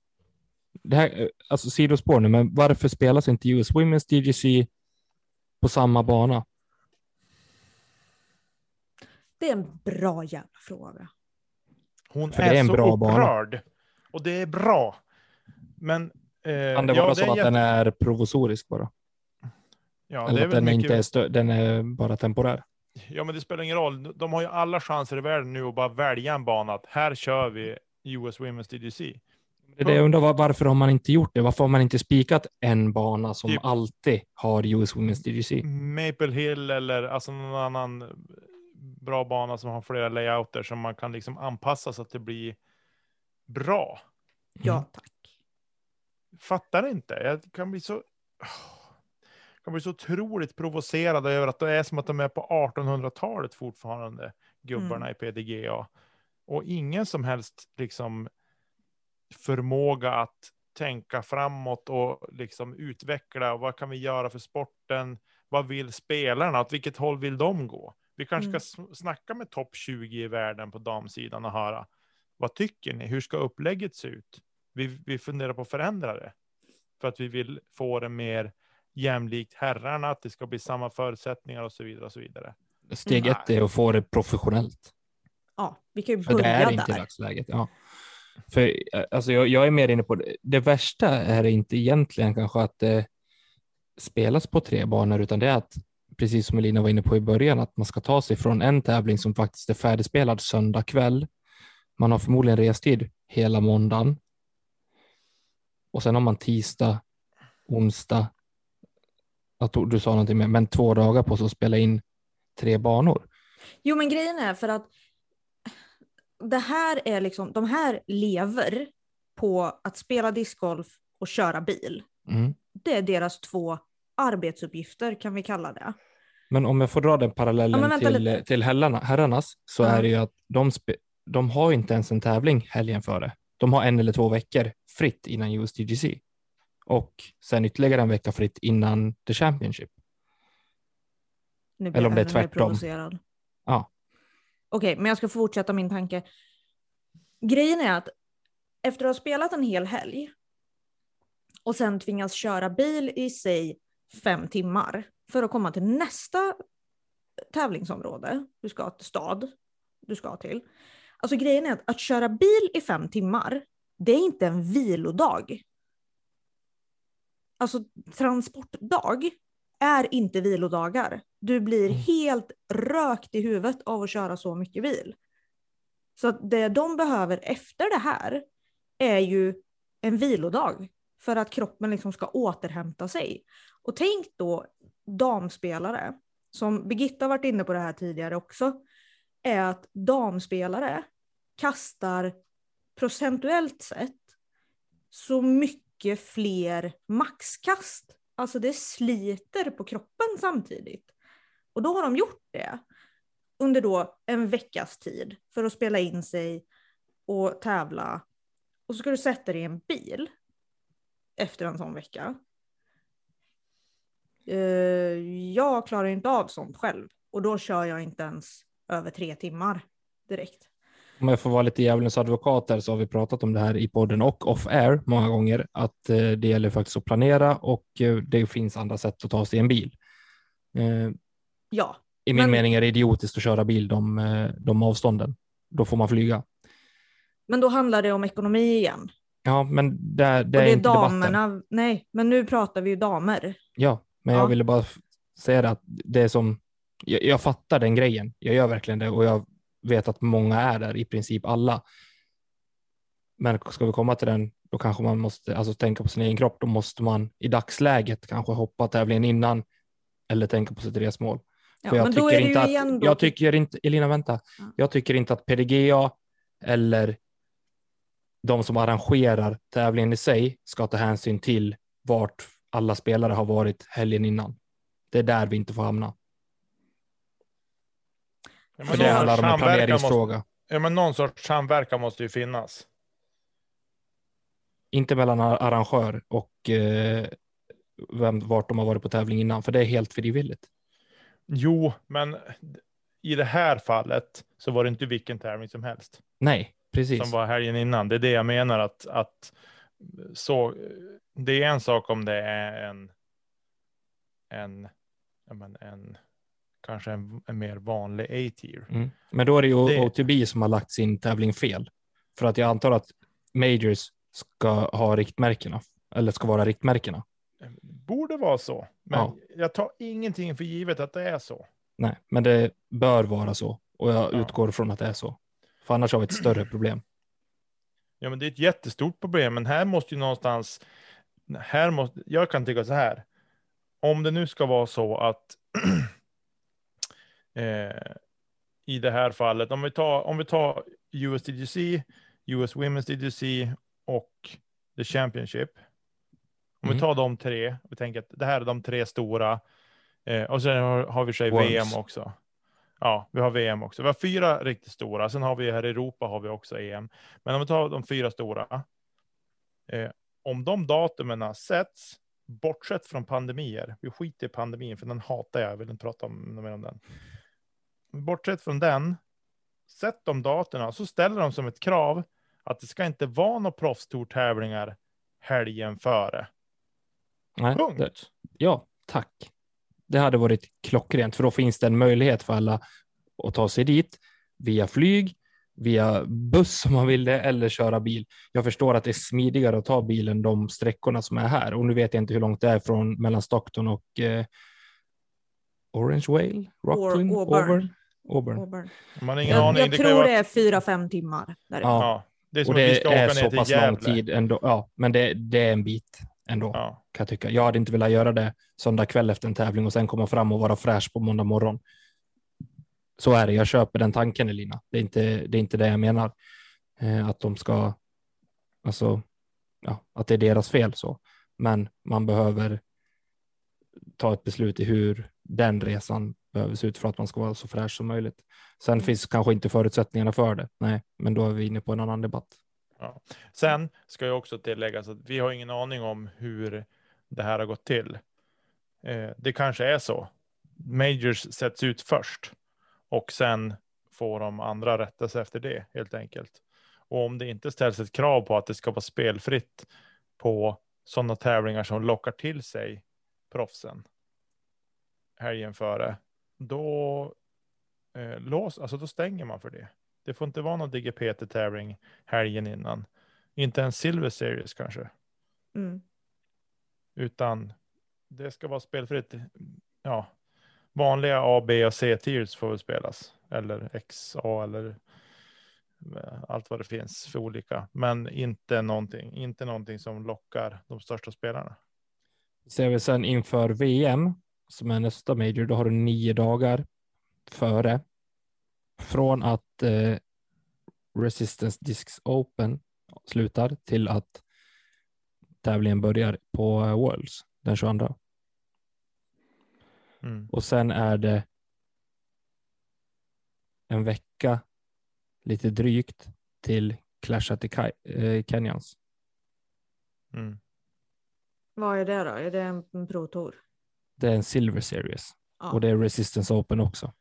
A: det här, eh, alltså sidospår nu, men varför spelas inte US Women's DGC på samma bana?
B: Det är en bra jävla fråga.
C: Hon
A: För
C: är,
A: är en
C: så
A: bra bana.
C: upprörd. Och det är bra. Men... Eh,
A: Kan det
C: ja,
A: vara så att
C: jätte-
A: den är provisorisk bara?
C: Ja,
A: Eller
C: det är
A: att
C: väl
A: den,
C: mycket...
A: inte är stö- den är bara temporär?
C: Ja, men det spelar ingen roll. De har ju alla chanser i världen nu att bara välja en bana. Att här kör vi US Women's DGC.
A: Det jag undrar, var- varför har man inte gjort det? Varför har man inte spikat en bana som
C: Typ-
A: alltid har US Women's DGC?
C: Maple Hill eller alltså någon annan bra bana som har flera layouter som man kan liksom anpassa så att det blir bra.
B: Ja,
A: Mm.
B: tack.
C: Fattar inte. Jag kan bli så... Jag kan bli så otroligt provocerad över att det är som att de är på 1800-talet fortfarande, gubbarna
B: Mm.
C: i PDGA. Och ingen som helst liksom förmåga att tänka framåt och liksom utveckla. Vad kan vi göra för sporten? Vad vill spelarna? Åt vilket håll vill de gå? Vi kanske
B: Mm.
C: ska snacka med topp 20 i världen på damsidan och höra. Vad tycker ni? Hur ska upplägget se ut? Vi, vi funderar på att förändra det. För att vi vill få det mer jämlikt herrarna, att det ska bli samma förutsättningar och så vidare. Och så vidare.
A: Steg
C: Mm.
A: ett är att få det professionellt.
B: Ja, vi kan ju
A: För det
B: börja
A: är inte
B: där.
A: dagsläget. Ja. För, eh, alltså, jag, jag är mer inne på det. Det värsta är inte egentligen kanske att det spelas på tre banor, utan det är att, precis som Elina var inne på i början, att man ska ta sig från en tävling som faktiskt är färdigspelad söndag kväll. Man har förmodligen restid hela måndagen. Och sen har man tisdag, onsdag, att du sa någonting med, men två dagar på sig att spela in tre banor.
B: Jo men grejen är för att det här är liksom, de här lever på att spela discgolf och köra bil.
A: Mm.
B: Det är deras två arbetsuppgifter kan vi kalla det.
A: Men om jag får dra den
B: Ja,
A: parallellen
B: vänta
A: till, till herrarna, herrarnas så
B: Ja.
A: är det ju att de, de har inte ens en tävling helgen före. De har en eller två veckor fritt innan USDGC och sen ytterligare en vecka fritt innan the Championship. Eller om det är tvärtom. Ja.
B: Okej, men jag ska fortsätta min tanke. Grejen är att efter att ha spelat en hel helg och sen tvingas köra bil i sig fem timmar för att komma till nästa tävlingsområde du ska till stad du ska till. Alltså grejen är att, att köra bil i fem timmar, det är inte en vilodag. Alltså transportdag är inte vilodagar. Du blir
A: Mm.
B: helt rökt i huvudet av att köra så mycket bil. Så det de behöver efter det här är ju en vilodag för att kroppen liksom ska återhämta sig. Och tänk då damspelare, som Birgitta varit inne på det här tidigare också, är att damspelare kastar procentuellt sett så mycket fler maxkast. Alltså det sliter på kroppen samtidigt. Och då har de gjort det under då en veckas tid för att spela in sig och tävla. Och så ska du sätta dig i en bil efter en sån vecka. Eh, jag klarar inte av sånt själv och då kör jag inte ens över tre timmar direkt.
A: Om jag får vara lite djävulens advokat där så har vi pratat om det här i podden och off air många gånger att eh, det gäller faktiskt att planera och eh, det finns andra sätt att ta sig en bil. Eh,
B: Ja,
A: I min
B: Men-
A: mening är det idiotiskt att köra bil de, de avstånden. Då får man flyga.
B: men då handlar det om ekonomi igen.
A: Ja, men det, det
B: och
A: är
B: det är
A: inte debatten.
B: damerna. Nej, men nu pratar vi ju damer.
A: Ja, men
B: Ja.
A: jag ville bara säga det att det är som, jag, jag fattar den grejen. Jag gör verkligen det och jag vet att många är där, i princip alla. Men ska vi komma till den, då kanske man måste alltså, tänka på sin egen kropp. Då måste man i dagsläget kanske hoppa tävlingen innan eller tänka på sitt resmål.
B: Ja,
A: För jag tycker inte att, jag tycker inte, Elina vänta,
B: Ja.
A: jag tycker inte att PDGA eller de som arrangerar tävlingen i sig ska ta hänsyn till vart alla spelare har varit helgen innan. Det är där vi inte får hamna.
C: Ja,
A: För
C: men
A: det handlar om en planeringsfråga.
C: Måste, ja, men någon sorts samverkan måste ju finnas.
A: Inte mellan ar- arrangör och eh, vem, vart de har varit på tävling innan, för det är helt frivilligt.
C: Jo, men i det här fallet så var det inte vilken tävling som helst
A: Nej, precis.
C: som var helgen innan. Det är det jag menar att, att så, det är en sak om det är en, en, men en kanske en, en mer vanlig A-tier.
A: Mm. Men då är det ju
C: Det-
A: OTB som har lagt sin tävling fel. För att jag antar att Majors ska ha riktmärkena, eller ska vara riktmärkena.
C: Borde vara så, men
A: Ja.
C: jag tar ingenting för givet att det är så.
A: Nej, men det bör vara så. Och jag
C: Ja.
A: utgår från att det är så. För annars har vi ett större *clears throat* problem.
C: Ja, men det är ett jättestort problem, men här måste ju någonstans, här måste, jag kan tycka så här, om det nu ska vara så att *clears throat* eh, i det här fallet, om vi tar, om vi tar USDGC, US Women's DGC och The Championship. Om
A: Mm.
C: vi tar de tre, vi tänker att det här är de tre stora, eh, och sen har, har vi sig
A: Worlds.
C: VM också. Ja, vi har VM också. Vi har fyra riktigt stora. Sen har vi här i Europa har vi också EM. Men om vi tar de fyra stora. Eh, om de datumen sätts, bortsett från pandemier, vi skiter i pandemin för den hatar jag, jag vill inte prata om, mer om den. Bortsett från den, sätt de datumen, så ställer de som ett krav att det ska inte vara några proffstourtävlingar helgen före.
A: Nej,
C: Punkt.
A: det, ja, tack. Det hade varit klockrent, för då finns det en möjlighet för alla att ta sig dit via flyg, via buss om man vill det, eller köra bil. Jag förstår att det är smidigare att ta bilen de sträckorna som är här. Och nu vet jag inte hur långt det är från mellan Stockton och eh, Orange Whale, Rocklin,
B: Auburn.
A: Auburn. Auburn.
C: Man har ingen
B: Jag,
C: aning.
B: jag
C: det
B: tror
C: vara-
B: det är fyra, fem timmar. Därifrån.
A: Ja.
C: Ja, det är som
A: Och
C: att vi
A: det
C: ska
A: är
C: åka
A: så
C: ner till
A: pass lång
C: Gävle.
A: tid ändå. Ja, men det, det är en bit ändå,
C: Ja.
A: kan jag tycka. Jag hade inte velat göra det söndag kväll efter en tävling och sen komma fram och vara fräsch på måndag morgon. Så är det, jag köper den tanken Elina. Det är inte det, är inte det jag menar. Eh, att de ska, alltså, ja, att det är deras fel så. Men man behöver ta ett beslut i hur den resan behöver se ut för att man ska vara så fräsch som möjligt. Sen
B: Mm.
A: finns kanske inte förutsättningarna för det. Nej, men då är vi inne på en annan debatt.
C: Sen ska jag också tillägga att vi har ingen aning om hur det här har gått till. Eh, det kanske är så. Majors sätts ut först och sen får de andra rätta sig efter det helt enkelt. Och om det inte ställs ett krav på att det ska vara spelfritt på sådana tävlingar som lockar till sig proffsen helgen före, då, eh, lås, alltså då stänger man för det. Det får inte vara någon DGPT-tävling helgen innan. Inte en Silver Series kanske,
B: Mm.
C: utan det ska vara spelfritt. Ja, vanliga A, B och C-tiers får väl spelas, eller XA eller eh, allt vad det finns för olika, men inte någonting, inte någonting som lockar de största spelarna.
A: Ser vi sen inför VM, som är nästa major, då har du nio dagar före. Från att eh, Resistance Discs Open slutar till att tävlingen börjar på eh, Worlds den 22.
C: Mm.
A: Och sen är det en vecka, lite drygt, till Clash at the eh, Canyons.
C: Mm.
B: Vad är det då? Är det en, en Pro Tour?
A: Det är en Silver Series
B: Ja.
A: och det är Resistance Open också.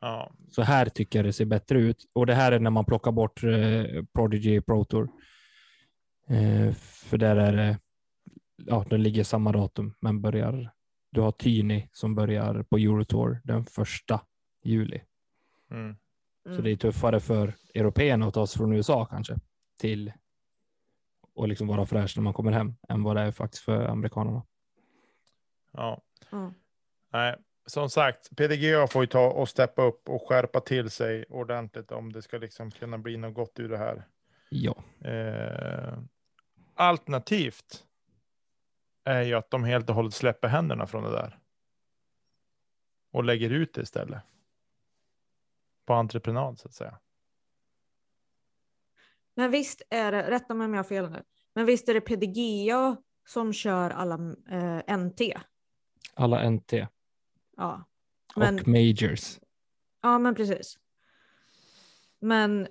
C: Ja,
A: Så här tycker jag det ser bättre ut. Och det här är när man plockar bort eh, Prodigy Pro Tour. Eh, för där är det, ja, den ligger samma datum, men börjar, du har Tyni som börjar på Eurotour den första juli.
C: mm.
A: Så
B: Mm.
A: det är tuffare för européerna att ta sig från USA kanske till och liksom vara fräsch när man kommer hem än vad det är faktiskt för amerikanerna.
C: Ja.
B: Ja.
C: Nej, som sagt, PDGA får ju ta och steppa upp och skärpa till sig ordentligt om det ska liksom kunna bli något gott ur det här.
A: Ja,
C: Eh, alternativt är ju att de helt och hållet släpper händerna från det där. Och lägger ut det istället. På entreprenad så att säga.
B: Men visst är det, rätta mig om jag har fel nu, men visst är det PDGA som kör alla eh, NT?
A: Alla NT
B: Ja. Men,
A: och majors.
B: ja, men precis. Men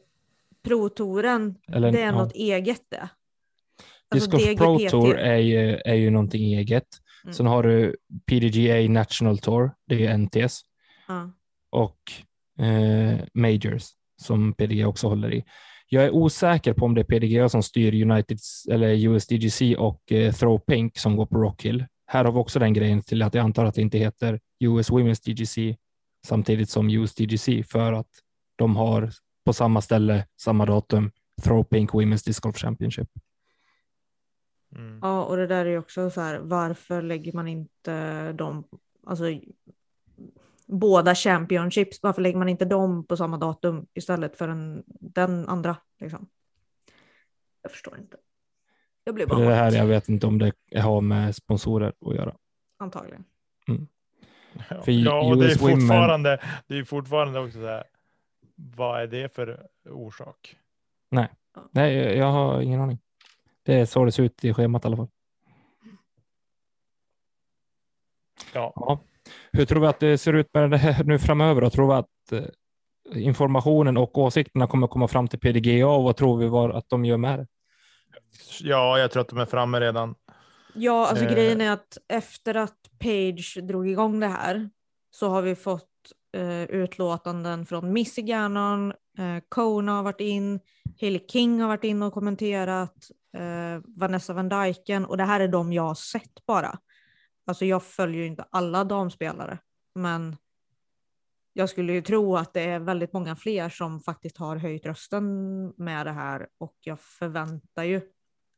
B: Pro-touren,
A: Eller,
B: det är
A: ja.
B: något eget det.
A: Golf Pro. Tour är ju, är ju någonting eget.
B: Mm.
A: Sen har du PDGA National Tour, det är NTS,
B: Ja.
A: och eh, Majors som PDGA också håller i. Jag är osäker på om det är PDGA som styr United eller USDGC och eh, Throw Pink som går på Rockhill. Här har vi också den grejen till att jag antar att det inte heter US Women's DGC samtidigt som USDGC för att de har på samma ställe, samma datum, Throw Pink Women's Disc Golf Championship.
C: Mm.
B: ja, och det där är ju också så här, varför lägger man inte dem, alltså båda championships, varför lägger man inte dem på samma datum istället för en, den andra? Liksom? Jag förstår inte. Jag
A: För
B: bara
A: det här, jag vet inte om det har med sponsorer att göra.
B: antagligen.
C: Ja,
A: För
C: ja, och det är
A: US Women-
C: fortfarande, det är fortfarande också så här. Vad är det för orsak?
A: Nej, jag, jag har ingen aning. Det är så det ser ut i schemat i alla fall.
C: Ja,
A: Ja. Hur tror vi att det ser ut med det här nu framöver? Då? Tror vi att eh, informationen och åsikterna kommer komma fram till PDGA och vad tror vi var att de gör med det?
C: Ja, jag tror att de är framme redan.
B: Ja, alltså
C: Eh.
B: grejen är att efter att Page drog igång det här så har vi fått eh, utlåtanden från Missy Gannon, eh, Kona har varit in, Haley King har varit in och kommenterat, eh, Vanessa Van Dyken och det här är de jag har sett bara. Alltså jag följer ju inte alla damspelare, men jag skulle ju tro att det är väldigt många fler som faktiskt har höjt rösten med det här och jag förväntar ju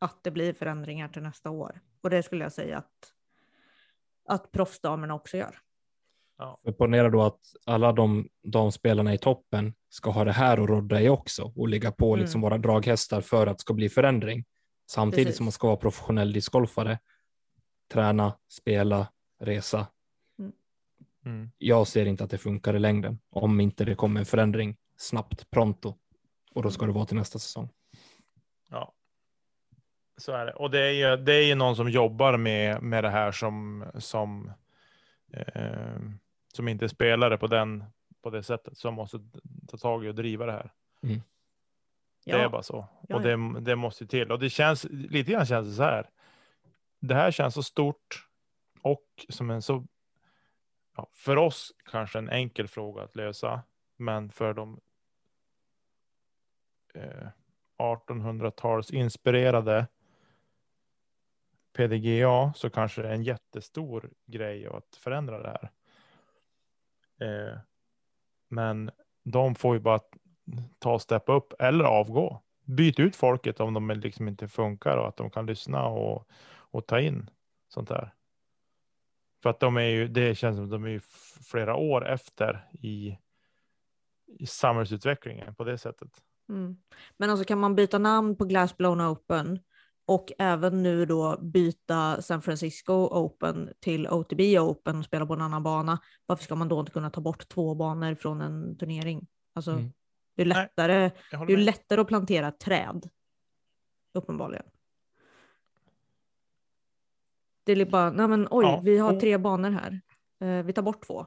B: att det blir förändringar till nästa år. Och det skulle jag säga att, att proffsdamerna också gör.
A: För Ponera då att alla de, de spelarna i toppen ska ha det här att rodda i också och ligga på liksom
B: Mm.
A: våra draghästar för att det ska bli förändring. Samtidigt
B: Precis.
A: som man ska vara professionell discgolfare, träna, spela, resa.
C: Mm.
A: Jag ser inte att det funkar i längden om inte det kommer en förändring snabbt, pronto. Och då ska det vara till nästa säsong.
C: Ja. Så är det. Och det är ju, det är ju någon som jobbar med, med det här som, som, eh, som inte är spelare på, den, på det sättet. Som måste ta tag i och driva det här. Det är bara så.
B: Ja,
C: och det, det måste till. Och det känns lite grann känns det så här. Det här känns så stort och som en så, ja, för oss kanske en enkel fråga att lösa. Men för de eh, 1800-tals inspirerade PDGA så kanske det är en jättestor grej att förändra det här. Eh, men de får ju bara ta och steppa upp eller avgå. Byt ut folket om de liksom inte funkar och att de kan lyssna och, och ta in sånt där. För att de är ju, det känns som att de är ju flera år efter i, i samhällsutvecklingen på det sättet.
B: Mm. Men alltså kan man byta namn på Glassblown Open och även nu då byta San Francisco Open till OTB Open och spela på en annan bana. Varför ska man då inte kunna ta bort två banor från en turnering? Alltså,
A: Mm.
B: det är
C: Nej,
B: lättare,
C: Jag
B: det är lättare att plantera träd. Uppenbarligen. Det är bara, nej men oj,
C: Ja,
B: vi har tre banor här. Eh, vi tar bort två.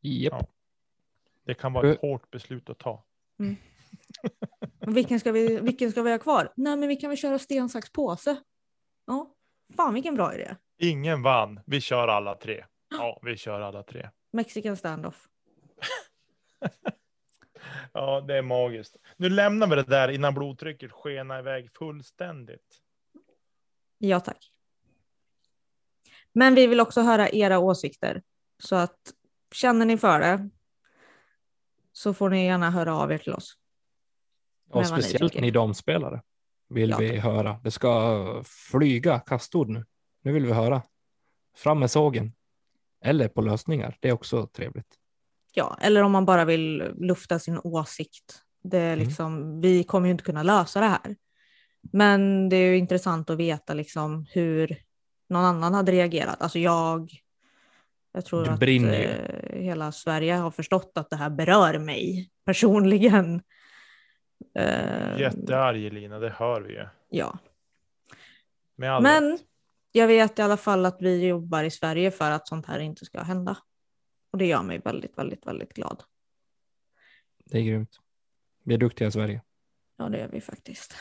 A: Japp.
C: Ja. Det kan vara ett hårt beslut att ta.
B: Men vilken ska vi, vilken ska vi ha kvar? Nej men vi kan väl köra sten, sax, påse. Ja, fan vilken bra idé.
C: Ingen vann. Vi kör alla tre. Ja, vi kör alla tre.
B: Mexican standoff. *laughs*
C: Ja, det är magiskt. Nu lämnar vi det där innan blodtrycket skenar iväg fullständigt.
B: Ja tack. Men vi vill också höra era åsikter. Så att känner ni för det så får ni gärna höra av er till oss.
A: Och
B: ni
A: speciellt ni damspelare vill
B: Ja,
A: vi höra. Det ska flyga kastord nu. Nu vill vi höra. Fram med sågen. Eller på lösningar. Det är också trevligt.
B: Ja, eller om man bara vill lufta sin åsikt. Det är
A: Mm.
B: liksom, Vi kommer ju inte kunna lösa det här. Men det är ju intressant att veta liksom hur någon annan hade reagerat. Alltså jag, jag tror att eh, hela Sverige har förstått att det här berör mig personligen. Eh,
C: Jättearg Elina, det hör vi ju.
B: Ja, men
C: rätt.
B: jag vet i alla fall att vi jobbar i Sverige för att sånt här inte ska hända. Och det gör mig väldigt, väldigt, väldigt glad.
A: Det är grymt. Vi är duktiga i Sverige.
B: Ja, det är vi faktiskt.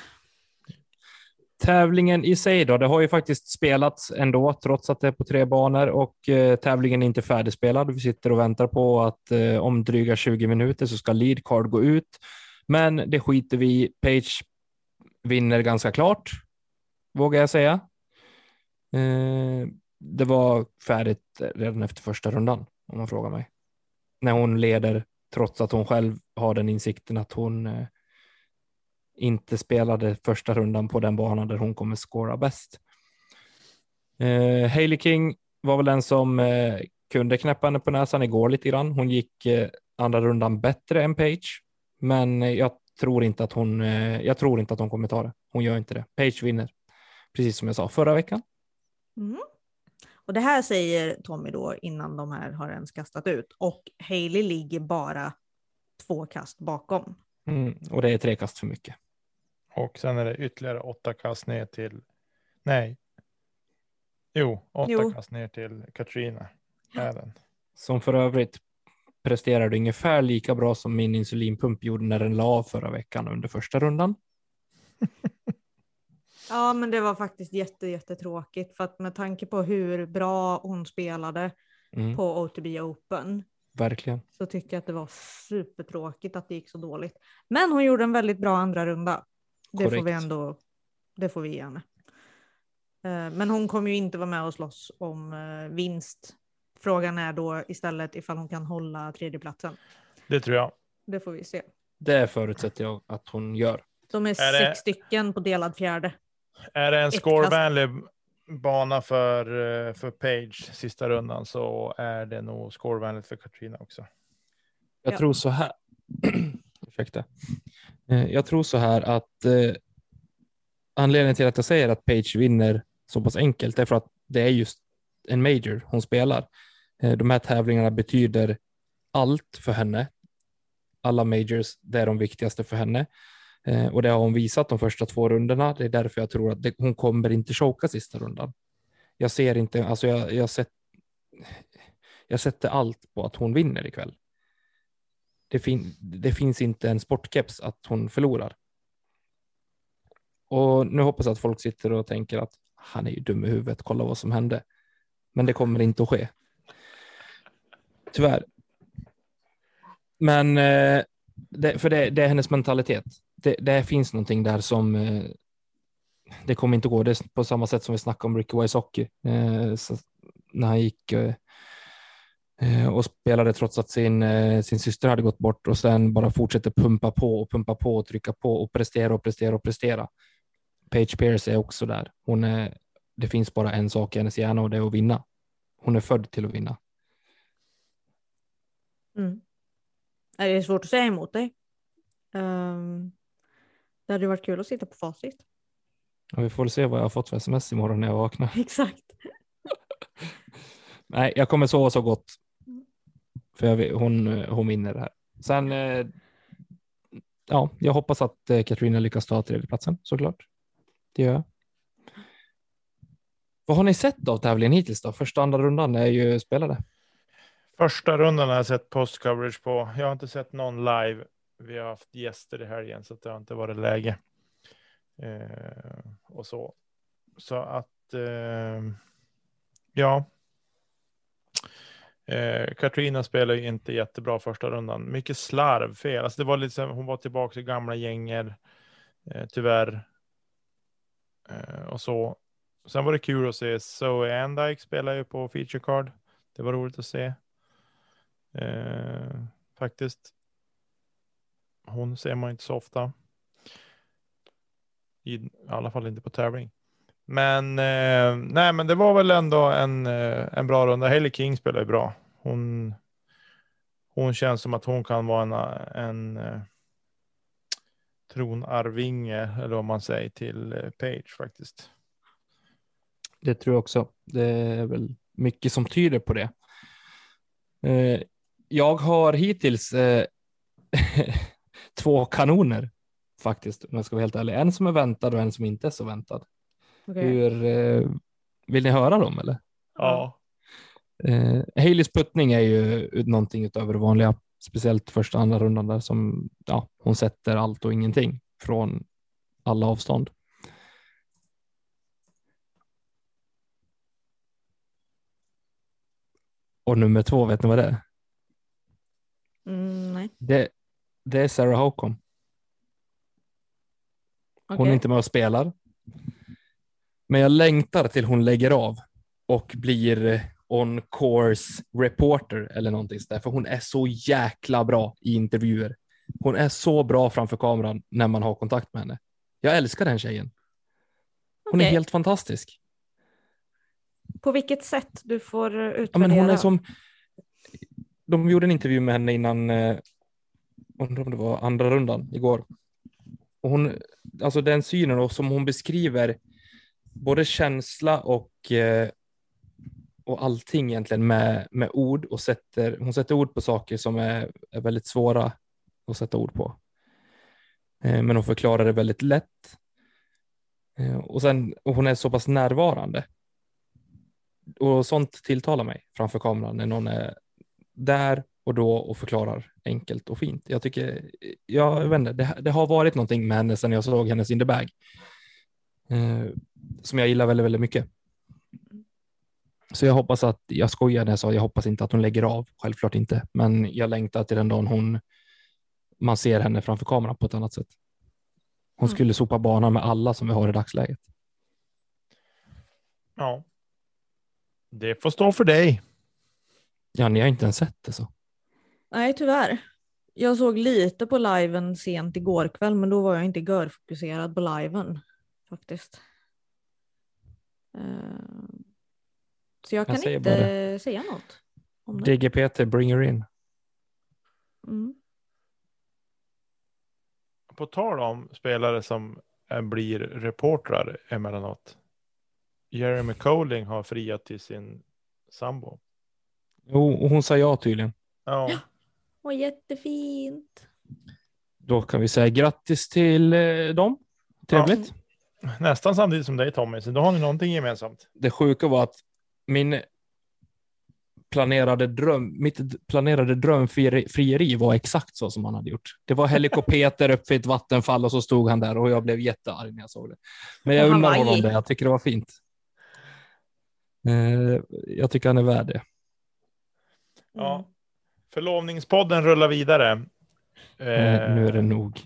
A: Tävlingen i sig då, det har ju faktiskt spelats ändå, trots att det är på tre banor och eh, tävlingen är inte färdigspelad. Vi sitter och väntar på att eh, om dryga 20 minuter så ska lead card gå ut. Men det skiter vi i. Page vinner ganska klart, vågar jag säga. Eh, det var färdigt redan efter första rundan, om man frågar mig. När hon leder, trots att hon själv har den insikten att hon eh, inte spelade första rundan på den banan där hon kommer skåra bäst. Eh, Hailey King var väl den som eh, kunde knäppa henne på näsan igår lite grann. Hon gick eh, andra rundan bättre än Page, men eh, jag tror inte att hon. Eh, jag tror inte att hon kommer ta det. Hon gör inte det. Page vinner, precis som jag sa förra veckan.
B: Mm. Och det här säger Tommy då innan de här har ens kastat ut. Och Hailey ligger bara två kast bakom.
A: Mm, och det är tre kast för mycket.
C: Och sen är det ytterligare åtta kast ner till. Nej. Jo, åtta
B: Jo.
C: kast ner till Katrina. Är den.
A: Som för övrigt presterade ungefär lika bra som min insulinpump gjorde när den la av förra veckan under första rundan. *laughs*
B: Ja, men det var faktiskt jätte, jättetråkigt för att med tanke på hur bra hon spelade
A: Mm,
B: på OTB Open
A: verkligen.
B: så tycker jag att det var supertråkigt att det gick så dåligt. Men hon gjorde en väldigt bra andra runda. Det får vi
A: Korrekt.
B: ändå, det får vi ge henne. Eh, Men hon kommer ju inte vara med och slåss om eh, vinst. Frågan är då istället ifall hon kan hålla tredjeplatsen.
C: Det tror jag.
B: Det får vi se.
A: Det förutsätter jag att hon gör.
B: De är,
C: Är det-
B: sex stycken på delad fjärde.
C: Är det en scorevänlig bana för, eh, för Page sista rundan så är det nog scorevänligt för Katrina också.
A: Jag
B: Ja.
A: tror så här. *clears throat* Ursäkta. Eh, Jag tror så här att eh, anledningen till att jag säger att Page vinner så pass enkelt är för att det är just en major hon spelar. Eh, de här tävlingarna betyder allt för henne. Alla majors, det är de viktigaste för henne. Eh, och det har hon visat de första två rundorna. Det är därför jag tror att det, hon kommer inte choka sista rundan. Jag ser inte, alltså jag, jag, sett, jag sätter allt på att hon vinner ikväll. Det, fin, det finns inte en sportkeps att hon förlorar. Och nu hoppas jag att folk sitter och tänker att han är ju dum i huvudet, kolla vad som hände. Men det kommer inte att ske. Tyvärr. Men eh, det, för det, det, är hennes mentalitet. Det, det, finns någonting där som eh, det kommer inte gå. Det är på samma sätt som vi snackade om Ricky Wysocki eh, när han gick eh, och spelade trots att sin, sin syster hade gått bort och sen bara fortsätter pumpa på och pumpa på och trycka på och prestera och prestera och prestera. Page Pierce är också där. Hon är, det finns bara en sak i hennes hjärna och det är att vinna. Hon är född till att vinna.
B: Mm. Det är svårt att säga emot dig. Um, det hade varit kul att sitta på facit.
A: Ja, vi får se vad jag har fått för sms imorgon när jag vaknar. *laughs*
B: Exakt.
A: Nej, jag kommer sova så gott. För jag, hon, hon vinner det här. Sen, eh, ja, jag hoppas att eh, Katrina lyckas ta tredjeplatsen såklart. Det gör jag. Vad har ni sett av tävlingen hittills då? Första andra rundan är ju spelade.
C: Första rundan har jag sett postcoverage på. Jag har inte sett någon live. Vi har haft gäster i helgen så det har inte varit läge. Eh, och så. Så att eh, ja. Eh, Katrina spelar ju inte jättebra första rundan. Mycket slarvfel. Alltså det var lite, hon var tillbaka i gamla gänger. Eh, tyvärr. Eh, och så. Sen var det kul att se Zoe Andike spela ju på feature card. Det var roligt att se. Eh, faktiskt. Hon ser man inte så ofta. I, i alla fall inte på tävling. Men eh, nej, men det var väl ändå en, eh, en bra runda. Hailey King spelar ju bra. Hon, hon känns som att hon kan vara en, en eh, tronarvinge, eller vad man säger, till eh, Page faktiskt.
A: Det tror jag också. Det är väl mycket som tyder på det. Eh, jag har hittills eh, *laughs* två kanoner faktiskt, om jag ska vara helt ärlig. En som är väntad och en som inte är så väntad. Okay. Hur, eh, vill ni höra dem eller?
C: Ja.
A: Eh, Haleys puttning är ju någonting utöver det vanliga, speciellt första andra rundan där som ja, hon sätter allt och ingenting från alla avstånd. Och nummer två, vet ni vad det är?
B: Mm, nej.
A: Det, det är Sarah Hocom. Hon okay. är inte med och spelar. Men jag längtar till hon lägger av och blir on course reporter eller någonting sådär. För hon är så jäkla bra i intervjuer. Hon är så bra framför kameran när man har kontakt med henne. Jag älskar den tjejen. Hon okay. är helt fantastisk.
B: På vilket sätt du får utvärdera?
A: Ja, men hon är som, de gjorde en intervju med henne innan, eh, undrar om det var andra rundan igår. Och hon, alltså den synen och som hon beskriver både känsla och, eh, och allting egentligen med, med ord och sätter, hon sätter ord på saker som är, är väldigt svåra att sätta ord på. Eh, men hon förklarar det väldigt lätt. Eh, och, sen, och hon är så pass närvarande. Och sånt tilltalar mig framför kameran när någon är där och då och förklarar enkelt och fint. Jag tycker, jag vet inte, det, det har varit någonting med henne sedan jag såg hennes in the bag. Eh, som jag gillar väldigt, väldigt mycket. Så jag hoppas att, jag skojar när jag sa jag hoppas inte att hon lägger av, självklart inte, men jag längtar till den dagen hon, man ser henne framför kameran på ett annat sätt. Hon mm. skulle sopa banan med alla som vi har i dagsläget.
C: Ja. Det får stå för dig.
A: Ja, ni har inte ens sett det så.
B: Nej, tyvärr. Jag såg lite på liven sent igår kväll, men då var jag inte görfokuserad på liven faktiskt. Uh, så jag, jag kan inte bara. säga något.
A: Om det. DGPT, bring her in.
B: Mm.
C: På tal om spelare som eh, blir reportrar emellanåt. Jeremy Colling har friat till sin sambo.
A: Jo, och hon sa ja tydligen.
C: Ja,
B: Åh, jättefint.
A: Då kan vi säga grattis till eh, dem. Trevligt.
C: nästan samtidigt som dig Tommy, så då har ni någonting gemensamt.
A: Det sjuka var att min planerade dröm, mitt planerade drömfrieri var exakt så som han hade gjort. Det var helikopeter *laughs* upp för ett vattenfall och så stod han där och jag blev jättearg när jag såg det. Men jag
B: Hawaii.
A: honom det. Jag tycker det var fint. Eh, jag tycker han är värd det.
C: Ja.
B: Mm.
C: Förlovningspodden rullar vidare.
A: Eh, nu är det nog.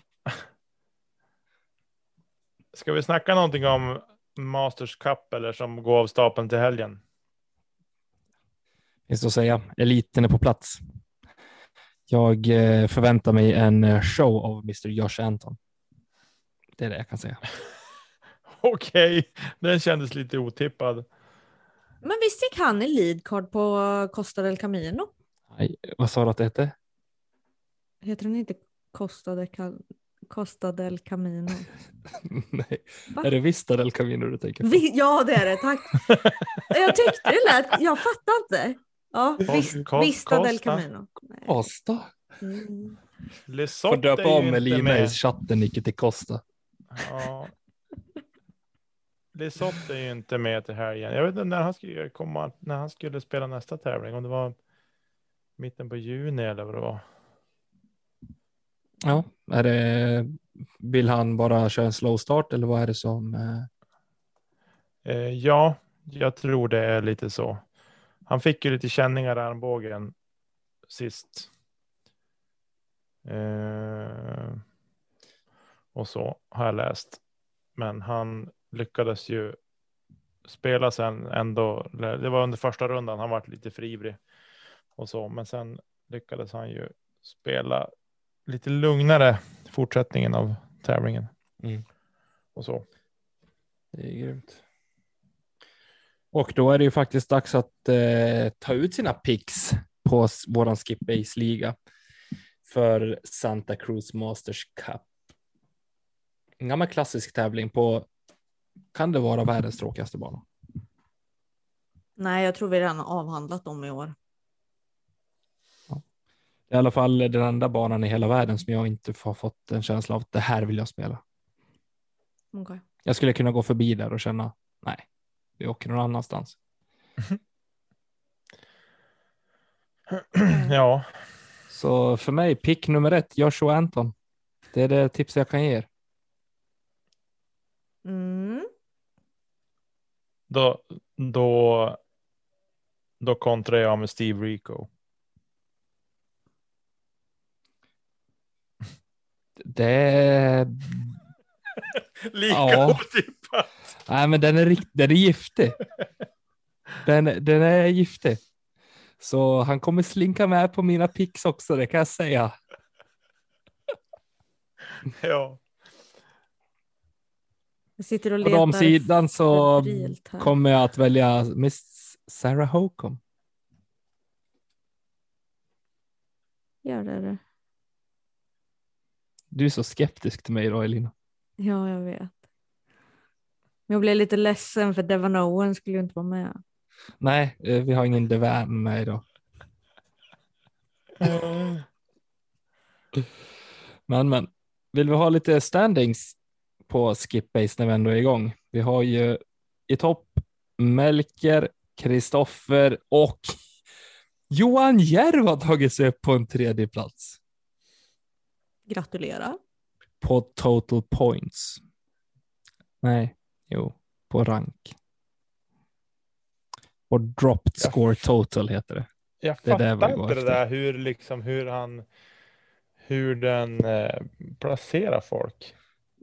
C: Ska vi snacka någonting om Masters Cup eller som går av stapeln till helgen?
A: Finns det att säga. Eliten är på plats. Jag eh, förväntar mig en eh, show av Mr. Josh Anton. Det är det jag kan säga. *laughs*
C: Okej, den kändes lite otippad.
B: Men visst gick han i leadcard på Costa del Camino?
A: Nej, vad sa du att det hette?
B: Heter den inte Costa, de Cal- Costa del Camino? *laughs*
A: Nej,
B: Va?
A: är det Vista del Camino du tänker på?
B: Vi, ja det är det, tack. *laughs* Jag tyckte det lät, jag fattar inte. Ja, vis, Vista del. Camino. Nej.
A: Costa.
B: Mm.
A: Får döpa om
C: inte
A: Elina i chatten, Nicke till Costa.
C: Ja. Lesoth är ju inte med till helgen. Jag vet inte när han skulle komma, när han skulle spela nästa tävling. Om det var mitten på juni eller vad det var.
A: Ja, är det, vill han bara köra en slow start eller vad är det som? Eh,
C: Eh, ja, jag tror det är lite så. Han fick ju lite känningar i armbågen sist. Eh, och så har jag läst. Men han lyckades ju spela sen ändå. Det var under första rundan. Han var lite frivrig och så, men sen lyckades han ju spela lite lugnare fortsättningen av tävlingen.
A: Mm.
C: Och så.
A: det är grymt. Och då är det ju faktiskt dags att eh, ta ut sina picks på våran Skip Base liga för Santa Cruz Masters Cup. En gammal klassisk tävling på, kan det vara världens tråkigaste bana?
B: Nej, jag tror vi redan har avhandlat dem i år.
A: Är i alla fall den enda banan i hela världen som jag inte har fått en känsla av att det här vill jag spela.
B: Okej.
A: Jag skulle kunna gå förbi där och känna, nej, vi åker någon annanstans. *laughs*
C: ja,
A: Så för mig, pick nummer ett, Joshua Anton. Det är det tips jag kan ge er.
B: Mm.
C: Då, då, då kontrar jag med Steve Rico.
A: Det är, *laughs*
C: Lika
A: Ja.
C: otippat.
A: nej men den är rikt, den är giftig. Den, den är giftig. Så han kommer slinka med på mina picks också, det kan jag säga.
C: Ja.
B: Jag sitter och
A: På
B: letar
A: damsidan så kommer jag att välja Miss Sarah Hocum.
B: Gör det. det.
A: Du är så skeptisk till mig då, Elina.
B: Ja, jag vet. Men jag blev lite ledsen för Devon Owen skulle ju inte vara med.
A: Nej, eh, vi har ingen Devan med idag. Men, men, vill vi ha lite standings på Skip Base när vi ändå är igång? Vi har ju i topp Melker, Kristoffer och Johan Järv har tagit sig upp på en tredje plats
B: Gratulera.
A: på total points. Nej, jo, på rank. Och dropped score total heter det.
C: Jag
A: Det det
C: fattar inte det
A: efter.
C: där hur liksom hur han hur den eh, placerar folk.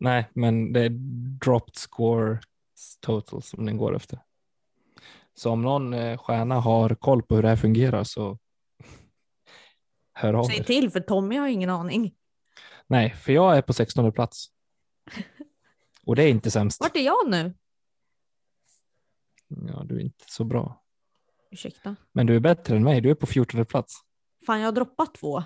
A: Nej, men det är dropped score total som den går efter. Så om någon eh, stjärna har koll på hur det här fungerar så *laughs* hör av
B: Säg till för Tommy har ingen aning.
A: Nej, för jag är på 16 plats. *laughs* Och det är inte sämst.
B: Vart är jag nu?
A: Ja, du är inte så bra.
B: Ursäkta.
A: Men du är bättre än mig. Du är på 14 plats.
B: Fan, jag har droppat två. Är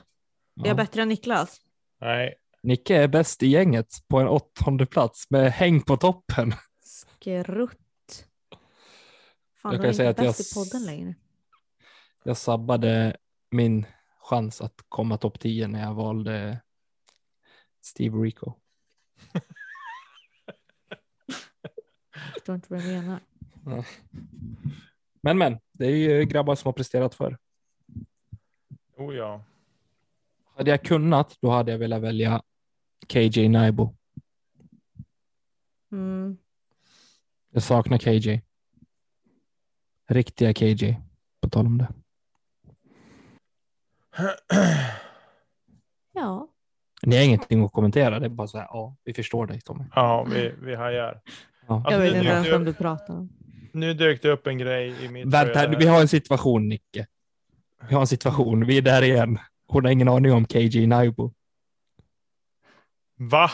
A: Ja.
B: jag bättre än Niklas?
C: Nej,
A: Nicke är bäst i gänget på en åttonde plats med häng på toppen.
B: Skrutt. Fan,
A: Jag kan säga att jag. Jag sabbade min chans att komma topp 10 när jag valde Steve Rico.
B: Jag förstår inte vad du menar.
A: Men men, det är ju grabbar som har presterat för.
C: Oh ja.
A: Hade jag kunnat, då hade jag velat välja KJ Naibo.
B: Mm.
A: Jag saknar KJ. Riktiga KJ, på tal om det. *clears throat*
B: Ja.
A: Ni har ingenting att kommentera, det är bara så här, ja, vi förstår dig Tommy.
C: Ja, vi, vi hajar.
A: Ja.
C: Alltså,
B: jag vet
C: nu
B: inte
C: dök
B: ens
C: upp-
B: du pratar om.
C: Nu dök det upp en grej i mitt
A: Vänta, vi har en situation Nicke. Vi har en situation, vi är där igen. Hon har ingen aning om KJ Naibo.
C: Va?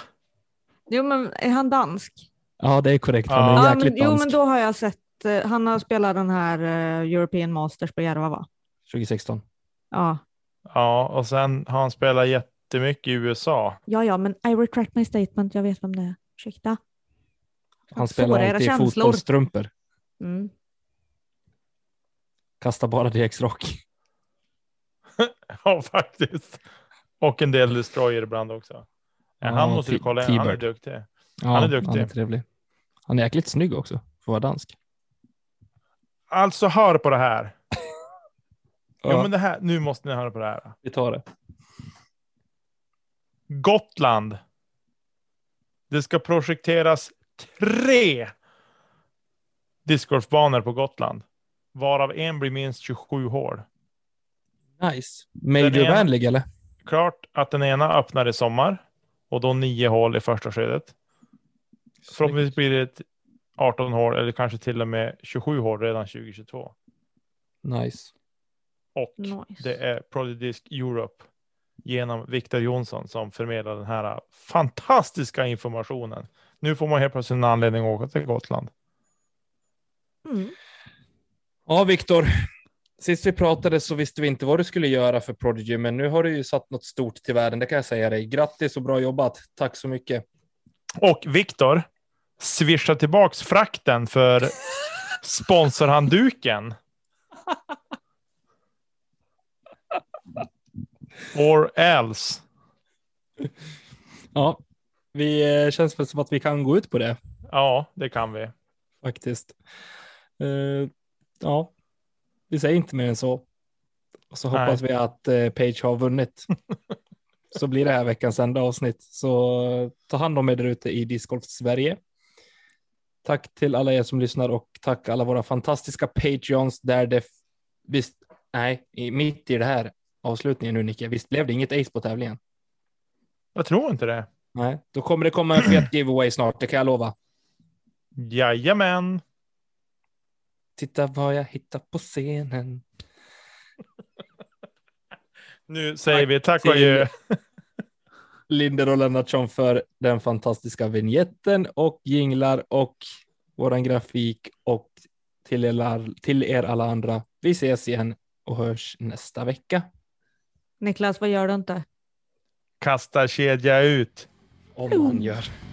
B: Jo men är han dansk?
A: Ja, det är korrekt. Han är
C: Ja.
B: Ja,
A: jäkligt
B: men, jo
A: dansk.
B: men då har jag sett, eh, han har spelat den här eh, European Masters på Järva va?
A: 2016.
B: Ja.
C: Ja, och sen har han spelat jättemycket i USA.
B: Ja ja men I retract my statement, jag vet vem det är. Ursäkta.
A: Han
B: Såra
A: spelar
B: era
A: alltid i
B: känslor.
A: fotbollstrumpor.
B: Mm.
A: Kastar bara DX-rock. *laughs*
C: Ja, faktiskt. Och en del destroyer ibland också. Men
A: Ja,
C: han måste du kolla in, han är duktig.
A: Ja,
C: Han är duktig.
A: Han är trevlig. Han är jäkligt snygg också, för att vara dansk.
C: Alltså hör på det här. *laughs* Jo, men det här. Nu måste ni höra på det här.
A: vi tar det.
C: Gotland. Det ska projekteras tre discgolfbanor på Gotland. Varav en blir minst 27 hål.
A: Nice. Major-vänlig eller?
C: Klart att den ena öppnar i sommar. Och då nio hål i första skedet. Förhoppningsvis blir det ett 18 hål eller kanske till och med 27 hål redan 2022.
A: Nice.
C: Och
B: Nice.
C: det är Prodigisk Europe genom Viktor Jonsson som förmedlar den här fantastiska informationen. Nu får man helt plötsligt en anledning att åka till Gotland.
B: Mm.
A: Ja, Viktor. Sist vi pratade så visste vi inte vad du skulle göra för Prodigy, men nu har du ju satt något stort till världen. Det kan jag säga dig. Grattis och bra jobbat. Tack så mycket.
C: Och Viktor, swisha tillbaks frakten för sponsorhandduken. Or else.
A: Ja, vi eh, känns väl som att vi kan gå ut på det
C: Ja, det kan vi.
A: faktiskt. Eh, ja, vi säger inte mer än så. Och så
C: Nej.
A: hoppas vi att eh, Page har vunnit. *laughs* så blir det här veckans enda avsnitt. Så eh, ta hand om er där ute i Discgolf Sverige. Tack till alla er som lyssnar och tack alla våra fantastiska Patreons där det visst, nej, mitt i det här avslutningen nu Nicke, visst blev det inget ace på tävlingen?
C: Jag tror inte det.
A: Nej, då kommer det komma en fet *clears throat* giveaway snart, det kan jag lova.
C: Jajamän.
A: Titta vad jag hittar på scenen. *laughs*
C: Nu säger
A: Tack
C: vi tack och adjö. *laughs*
A: Linder och Lennartsson för den fantastiska vignetten och jinglar och våran grafik och till er, till er alla andra. Vi ses igen och hörs nästa vecka.
B: Niklas, vad gör du inte?
C: Kasta kedja ut.
A: Om man gör.